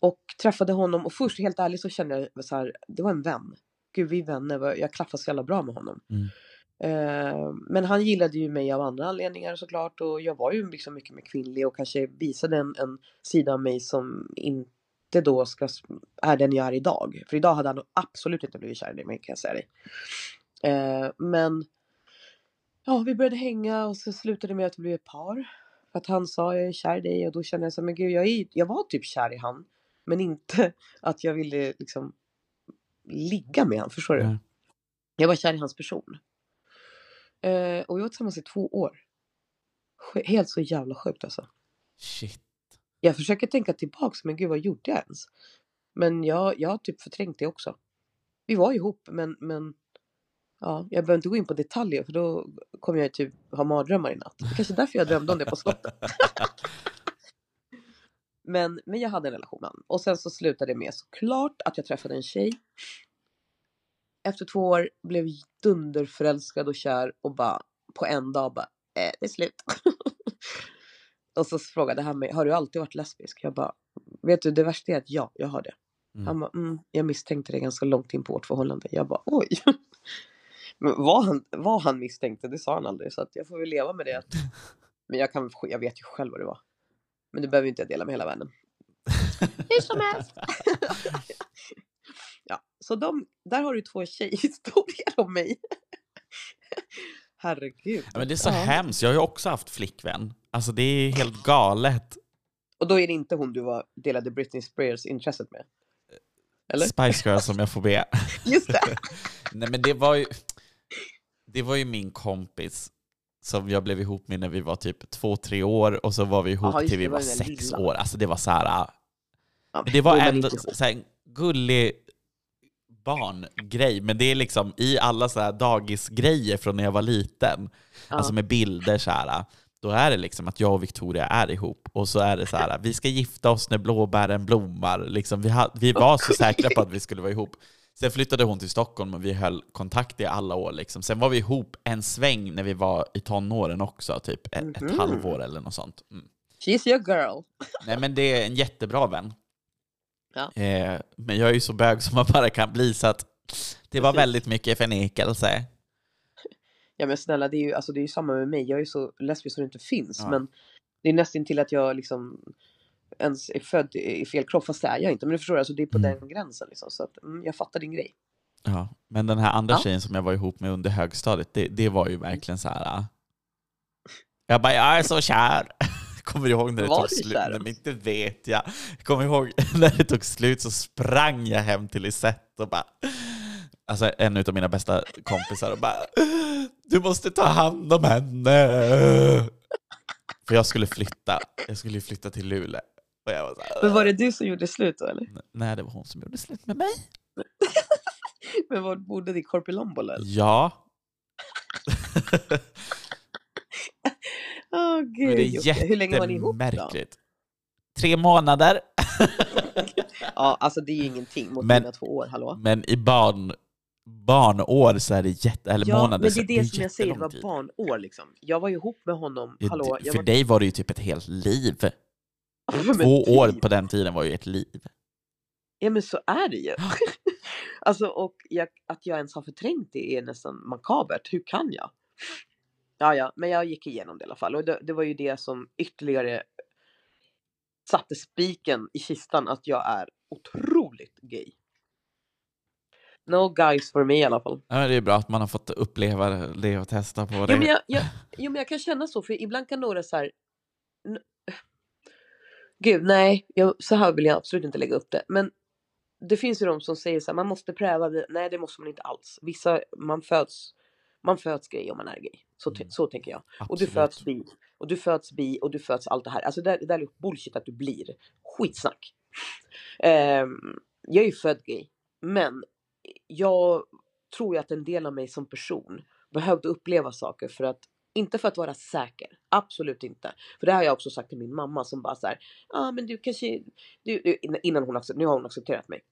B: Och träffade honom och först helt ärligt så kände jag så här, det var en vän. Gud vi är vänner, jag klaffar så jävla bra med honom.
A: Mm.
B: Eh, men han gillade ju mig av andra anledningar såklart och jag var ju liksom mycket mer kvinnlig och kanske visade en, en sida av mig som inte då ska, är den jag är idag. För idag hade han absolut inte blivit kär i mig kan jag säga dig. Eh, men ja, vi började hänga och så slutade det med att vi blev ett par. För att han sa jag är kär i dig och då kände jag så men gud jag, är, jag var typ kär i han. Men inte att jag ville liksom ligga med han, förstår du?
A: Ja.
B: Jag var kär i hans person. Eh, och vi var tillsammans i två år. Helt så jävla sjukt alltså.
A: Shit.
B: Jag försöker tänka tillbaks, men gud vad gjorde jag ens? Men jag, jag har typ förträngt det också. Vi var ihop, men, men ja, jag behöver inte gå in på detaljer för då kommer jag typ ha mardrömmar i natt. Det är kanske är därför jag drömde om det på slottet. Men, men jag hade en relation med honom. Och sen så slutade det med såklart att jag träffade en tjej. Efter två år blev dunderförälskad och kär och bara på en dag bara, eh, det är slut. och så frågade han mig, har du alltid varit lesbisk? Jag bara, vet du det värsta är att ja, jag har det.
A: Mm.
B: Han bara, mm, jag misstänkte det ganska långt in på vårt förhållande. Jag bara, oj. Men vad han, vad han misstänkte, det sa han aldrig. Så att jag får väl leva med det. Men jag, kan, jag vet ju själv vad det var. Men det behöver inte jag dela med hela världen. Hur som helst. ja, så de, där har du två tjejhistorier om mig. Herregud.
A: Ja, men det är så
B: Ja.
A: hemskt. Jag har ju också haft flickvän. Alltså det är helt galet.
B: Och då är det inte hon du var, delade Britney Spears intresset med? Eller?
A: Spice Girls som jag får be.
B: Just det.
A: Nej men det var ju, det var ju min kompis som jag blev ihop med när vi var typ två, tre år och så var vi ihop
B: just
A: till vi var
B: var
A: sex år. Alltså det var så här,
B: Ja,
A: men det var ändå så här, en gullig barngrej, men det är liksom i alla så här dagisgrejer från när jag var liten,
B: Ja.
A: alltså med bilder så här, då är det liksom att jag och Victoria är ihop och så är det så här, vi ska gifta oss när blåbären blommar. Liksom, vi, ha, vi var så säkra på att vi skulle vara ihop. Sen flyttade hon till Stockholm och vi höll kontakt i alla år. Liksom. Sen var vi ihop en sväng när vi var i tonåren också, typ ett, ett
B: Mhm.
A: halvår eller något sånt. Mm.
B: She's your girl.
A: Nej men det är en jättebra vän.
B: Ja.
A: Eh, men jag är ju så bög som man bara kan bli så att det var
B: Precis.
A: väldigt mycket förnekelse.
B: Ja men snälla det är ju, alltså, det är ju samma med mig. Jag är ju så lesbisk så det inte finns.
A: Ja.
B: Men det är nästan till att jag liksom ens är född i fel kropp. Fast det är jag inte. Men du förstår, alltså, det är på
A: Mm.
B: den gränsen. Liksom, så att, mm, jag fattar din grej.
A: Ja. Men den här andra
B: Ja.
A: tjejen som jag var ihop med under högstadiet, det, det var ju verkligen så här. ah. Jag bara, jag är så kär. Kommer du ihåg när det
B: Var
A: tog
B: du
A: slut? Nej, men inte vet jag. Kommer ihåg när det tog slut så sprang jag hem till Lisette och bara, alltså en av mina bästa kompisar och bara, du måste ta hand om henne. För jag skulle flytta, jag skulle flytta till Luleå. Och jag var så här,
B: Men var det du som gjorde slut då eller?
A: Nej, det var hon som gjorde slut med mig.
B: Men var bodde ni? Korpilombolo eller?
A: Ja. Men
B: gud,
A: det
B: Jocke.
A: är
B: Hur länge var ni ihop då?
A: jättemärkligt. Tre månader.
B: Ja, alltså det är ju ingenting mot
A: Men-
B: dina två år, hallå?
A: Men i barn, barnår så är det jätte... Eller
B: Ja,
A: månader
B: men
A: så
B: det är det som jag säger, det
A: jättelång
B: var
A: tid.
B: barnår liksom. Jag var ju ihop med honom, hallå?
A: det-
B: Jag
A: För
B: var...
A: dig var det ju typ ett helt liv. Två år
B: typ.
A: på den tiden var ju ett liv.
B: Ja men så är det ju. alltså och jag, att jag ens har förträngt det är nästan makabert. Hur kan jag? Ja ja, men jag gick igenom det i alla fall och det, det var ju det som ytterligare satte spiken i kistan att jag är otroligt gay. No guys for me i alla fall.
A: Ja, det är bra att man har fått uppleva det och testa på det.
B: Jo men, jag, jag, jo men jag kan känna så för ibland kan några så här. Gud nej, jag, så här vill jag absolut inte lägga upp det. Men det finns ju de som säger så här, man måste pröva. det." Nej det måste man inte alls. Vissa, man föds, man föds gay om man är gay. Så,
A: Mm.
B: så tänker jag. Och du
A: Absolut.
B: föds bi. Och du föds bi och du föds allt det här. Alltså det, det där är bullshit att du blir. Skitsnack. Ehm, jag är ju född gay. Men jag tror ju att en del av mig som person behövde uppleva saker för att inte för att vara säker, absolut inte. För det har jag också sagt till min mamma som bara så här, ja ah, men du kanske, du, du, innan hon, nu har hon accepterat mig.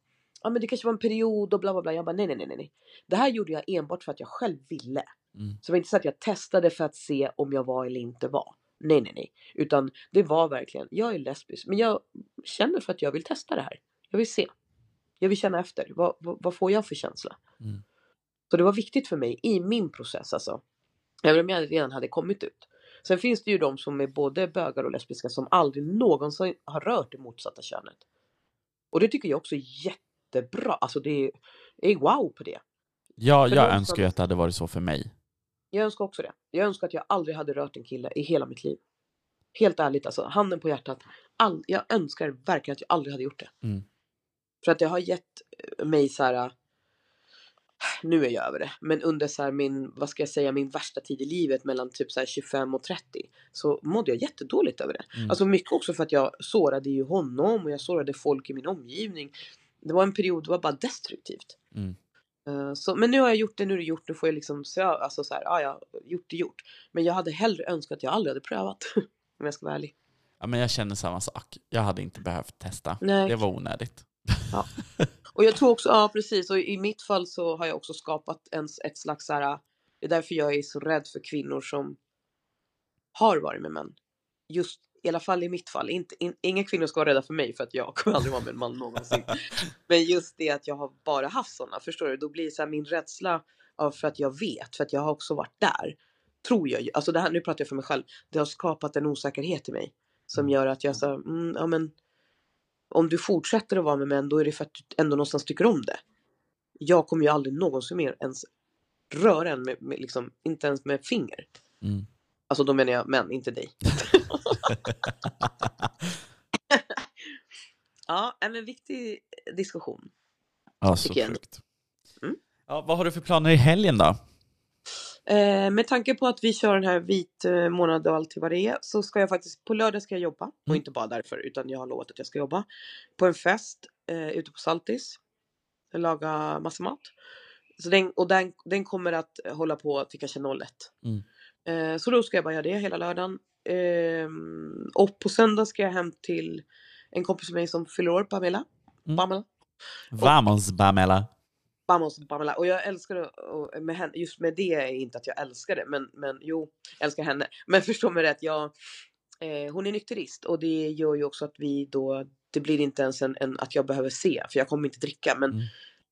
B: Ja ah, men det kanske var en period och bla bla bla. Jag bara nej nej nej nej. Det här gjorde jag enbart för att jag själv ville.
A: Mm.
B: Så det var inte så att jag testade för att se om jag var eller inte var. Nej nej nej. Utan det var verkligen, jag är lesbisk men jag känner för att jag vill testa det här. Jag vill se. Jag vill känna efter. Vad, vad, vad får jag för känsla?
A: Mm.
B: Så det var viktigt för mig i min process alltså. Även om jag redan hade kommit ut. Sen finns det ju de som är både bögar och lesbiska som aldrig någonsin har rört det motsatta könet. Och det tycker jag också är jättebra. Alltså det är, är wow på det.
A: Ja,
B: För
A: jag önskar ju att det hade varit så för mig.
B: Jag önskar också det. Jag önskar att jag aldrig hade rört en kille i hela mitt liv. Helt ärligt alltså, handen på hjärtat. All, jag önskar verkligen att jag aldrig hade gjort det.
A: Mm.
B: För att det har gett mig så här. Nu är jag över det, men under så min, vad ska jag säga, min värsta tid i livet mellan typ så här 25 och 30 så mådde jag jättedåligt över det.
A: Mm.
B: Alltså mycket också för att jag sårade ju honom och jag sårade folk i min omgivning. Det var en period, det var bara destruktivt.
A: Mm.
B: Eh, Så, men nu har jag gjort det, nu är det gjort, nu får jag liksom se, alltså så här, ja, ja, gjort det gjort. Men jag hade hellre önskat att jag aldrig hade prövat. om jag ska vara ärlig.
A: Ja, men jag känner samma sak. Jag hade inte behövt testa.
B: Nej.
A: Det var onödigt.
B: Och jag tror också, ja precis, och i mitt fall så har jag också skapat en, ett slags så här, det är därför jag är så rädd för kvinnor som har varit med män. Just i alla fall i mitt fall, inte, in, inga kvinnor ska vara rädda för mig för att jag kommer aldrig vara med en man någonsin. Men just det att jag har bara haft sådana, förstår du? Då blir så här min rädsla av för att jag vet, för att jag har också varit där. Tror jag alltså det här, nu pratar jag för mig själv, det har skapat en osäkerhet i mig. Som gör att jag så, mm, ja men om du fortsätter att vara med män då är det för att du ändå någonstans tycker om det. Jag kommer ju aldrig någonsin mer ens röra en med, med liksom, inte ens med finger.
A: Mm.
B: Alltså då menar jag män, inte dig. ja, en viktig
A: ja,
B: diskussion.
A: så
B: Tycker jag.
A: sjukt.
B: Mm.
A: Ja, vad har du för planer i helgen då?
B: Eh, med tanke på att vi kör den här vit eh, månad och allt vad det är så ska jag faktiskt på lördag ska jag jobba och
A: Mm.
B: inte bara därför utan jag har lovat att jag ska jobba på en fest eh, ute på Saltis. Jag lagar massa mat. Så den, och den, den kommer att hålla på till kanske 01.
A: Mm.
B: Eh, så då ska jag bara göra det hela lördagen. Ehm, och på söndag ska jag hem till en kompis med mig som fyller år, Pamela.
A: Mm.
B: Pamela.
A: Vamos, Bamela.
B: Vamos Pamela. Och jag älskar det och med henne, just med det är inte att jag älskar det, men, men jo, jag älskar henne. Men förstå mig rätt, jag, eh, hon är nykterist och det gör ju också att vi då, det blir inte ens en, en att jag behöver se, för jag kommer inte dricka, men
A: Mm.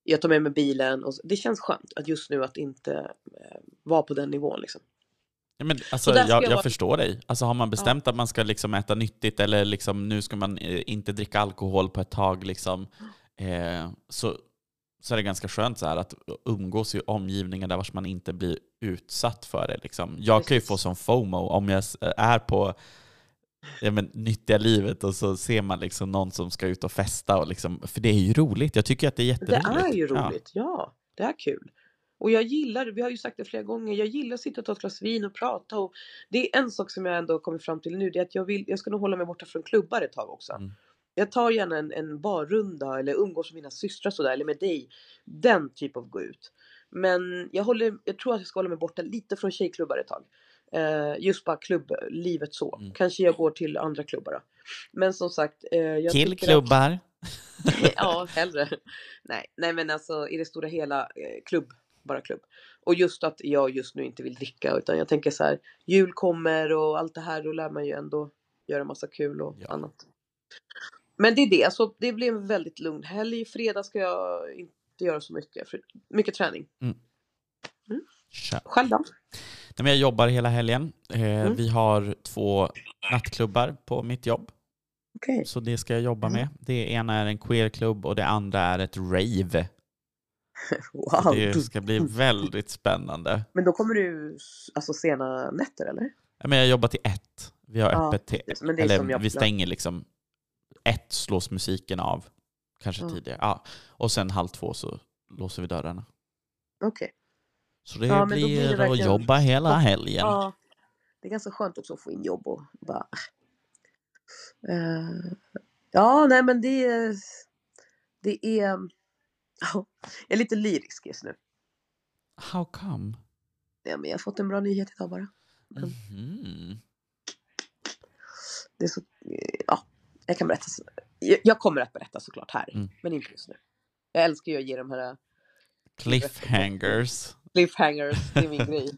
B: jag tar med mig bilen och det känns skönt att just nu att inte eh, vara på den nivån liksom.
A: Ja, men, alltså, jag,
B: jag
A: jag
B: vara-
A: förstår dig. Alltså, har man bestämt att man ska liksom äta nyttigt eller liksom, nu ska man eh, inte dricka alkohol på ett tag, liksom, eh, så, så är det ganska skönt så här, att umgås i omgivningar där man inte blir utsatt för det. Liksom. Jag kan ju
B: Precis.
A: få som FOMO om jag s- är på ja, men, nyttiga livet och så ser man liksom någon som ska ut och festa. Och liksom, för det är ju roligt. Jag tycker att det är
B: Det
A: jätteroligt.
B: är ju
A: Ja.
B: roligt, ja. Det är kul. Och jag gillar, vi har ju sagt det flera gånger, jag gillar att sitta och ta ett glas vin och prata. Och det är en sak som jag ändå kommit fram till nu, det är att jag, vill, jag ska nog hålla mig borta från klubbar ett tag också.
A: Mm.
B: Jag tar gärna en, en barrunda eller umgås med mina systrar sådär, eller med dig. Den typ av gå ut. Men jag, håller, jag tror att jag ska hålla mig borta lite från tjejklubbar ett tag. Eh, just bara klubblivet så.
A: Mm.
B: Kanske jag går till andra klubbar då. Men som sagt. Eh, jag tycker att-
A: Killklubbar.
B: ja, hellre. Nej, nej, men alltså i det stora hela eh, klubb, bara klubb. Och just att jag just nu inte vill dricka utan jag tänker så här, jul kommer och allt det här, då lär man ju ändå göra massa kul och
A: Ja.
B: annat. Men det är det, så det blir en väldigt lugn helg. Fredag ska jag inte göra så mycket, för mycket träning.
A: Kör.
B: Själv då?
A: Nej, jag jobbar hela helgen. Eh,
B: Mm.
A: Vi har två nattklubbar på mitt jobb,
B: Okej.
A: så det ska jag jobba
B: Mm.
A: med. Det ena är en queerklubb och det andra är ett rave. Så
B: Wow.
A: det ska bli väldigt spännande.
B: Men då kommer du alltså sena nätter eller?
A: Men jag jobbar till ett. Vi har
B: Ja,
A: öppet till...
B: precis.
A: Eller vi stänger liksom... Ett slås musiken av. Kanske
B: Ja.
A: tidigare. Ja. Och sen halv två så låser vi dörrarna.
B: Okej.
A: Så det
B: Ja,
A: blir,
B: blir det
A: att
B: verkligen-
A: jobba hela helgen.
B: Ja. Det är ganska skönt också att få in jobb och bara... Eh, ja, nej men det är... Det är... Ja, jag är lite lyrisk just nu.
A: How come?
B: Ja, men jag har fått en bra nyhet idag bara.
A: Mhm.
B: Det är så... Ja, jag kan berätta. Jag kommer att berätta såklart här,
A: Mm.
B: men inte just nu. Jag älskar ju att ge de här
A: Cliffhangers.
B: cliffhangers, det är min grej.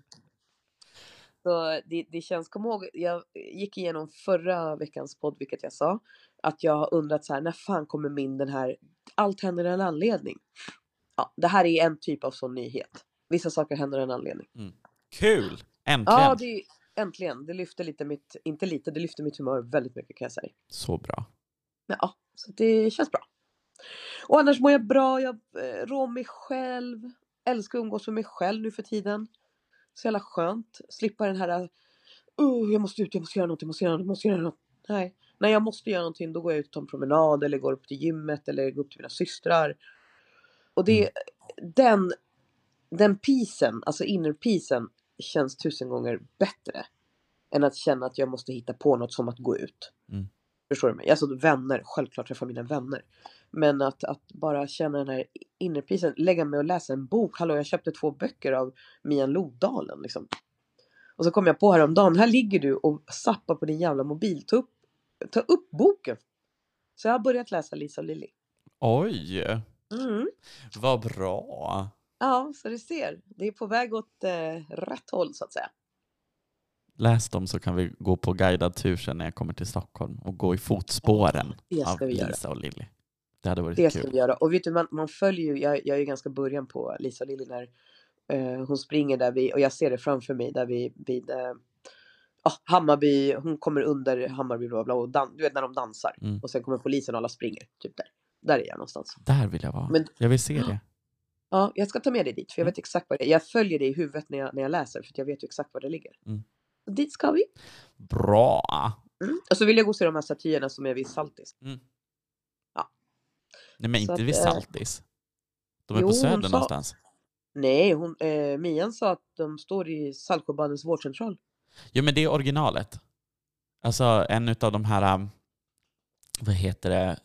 B: Så det, det känns, kom ihåg, jag gick igenom förra veckans podd, vilket jag sa, att jag har undrat så här, när fan kommer min den här, allt händer av en anledning. Ja, det här är en typ av sån nyhet. Vissa saker händer av en anledning.
A: Kul! Äntligen!
B: Ja, det äntligen. Det lyfter lite mitt, inte lite, det lyfter mitt humör väldigt mycket kan jag säga.
A: Så bra.
B: Ja, så det känns bra. Och annars mår jag bra, jag eh, rår mig själv. Älskar att umgås med mig själv nu för tiden. Så jävla skönt. Slippa den här, uh, jag måste ut, jag måste göra något, jag måste göra något, jag måste göra något. Nej, när jag måste göra någonting då går jag ut och tar en promenad eller går upp till gymmet eller går upp till mina systrar. Och det, den, den peacen, alltså inner peacen känns tusen gånger bättre. Än att känna att jag måste hitta på något som att gå ut.
A: Mm.
B: Förstår du mig? Alltså vänner, självklart träffa mina vänner. Men att, att bara känna den här innerpisen, lägga mig och läsa en bok. Hallå, jag köpte två böcker av Mian Lodalen liksom. Och så kom jag på häromdagen, här ligger du och zappar på din jävla mobil. Ta upp, ta upp boken. Så jag har börjat läsa Lisa och Lilly.
A: Oj!
B: Mm.
A: Vad bra!
B: Ja, så du ser. Det är på väg åt eh, rätt håll så att säga.
A: Läs dem så kan vi gå på guidad tur sen när jag kommer till Stockholm och gå i fotspåren
B: Det
A: av
B: ska.
A: Lisa och Lilly. Det hade varit
B: Det ska
A: kul.
B: vi göra. Och vet du, man, man följer ju, jag, jag är ju ganska början på Lisa och Lilly när eh, hon springer där vi, och jag ser det framför mig där vi vid eh, ah, Hammarby, hon kommer under Hammarby bla bla, och dan, du vet när de dansar.
A: Mm.
B: Och sen kommer polisen och alla springer, typ där. Där är jag någonstans.
A: Där vill jag vara.
B: Men-
A: Jag vill se det.
B: Ja, jag ska ta med dig dit för jag vet exakt vad det är. Jag följer det i huvudet när jag, när jag läser för jag vet ju exakt var det ligger.
A: Mm.
B: Och dit ska vi.
A: Bra!
B: Mm. Och så vill jag gå och se de här statyerna som är vid Saltis.
A: Mm.
B: Ja.
A: Nej men
B: Så
A: inte
B: att,
A: vid
B: eh,
A: Saltis. De är
B: jo,
A: på Söder
B: sa-
A: någonstans.
B: Nej, hon, eh, Mian sa att de står i Saltsjöbadens vårdcentral.
A: Jo men det är originalet. Alltså en utav de här, um, vad heter det,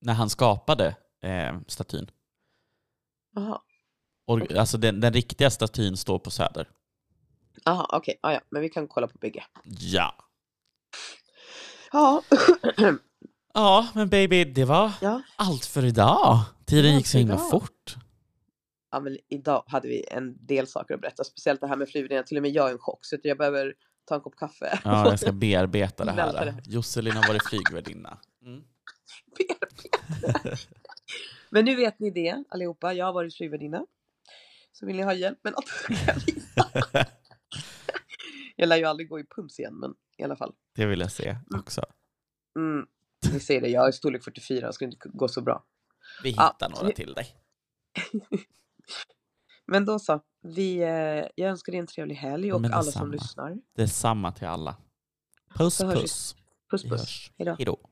A: när han skapade eh, statyn.
B: Jaha.
A: Or-
B: Okej.
A: Alltså den, den riktiga statyn står på Söder.
B: Jaha, okej. Ah, ja, men vi kan kolla på bägge.
A: Ja.
B: Ja.
A: Ja, men baby, det var
B: ja.
A: allt för idag. Tiden
B: var
A: gick så himla
B: idag.
A: fort.
B: ja, men idag hade vi en del saker att berätta. Speciellt det här med flygningar. Till och med jag är en chock. Så jag behöver ta en kopp kaffe.
A: Ja, jag ska bearbeta det här. Josselin har varit flygvärdinna. Mm.
B: men nu vet ni det allihopa. Jag har varit flygvärdinna. Så vill ni ha hjälp med något kan jag visa. Jag lär ju aldrig gå i pumps igen, men i alla fall.
A: Det vill jag se också.
B: Mm, ni ser det, jag är storlek 44, det skulle inte gå så bra.
A: Vi
B: Ja,
A: hittar några
B: vi-
A: till dig.
B: Men då så, vi, eh, jag önskar er en trevlig helg och alla som lyssnar.
A: Detsamma till alla. Puss puss.
B: Puss puss. Hejdå.
A: Hejdå.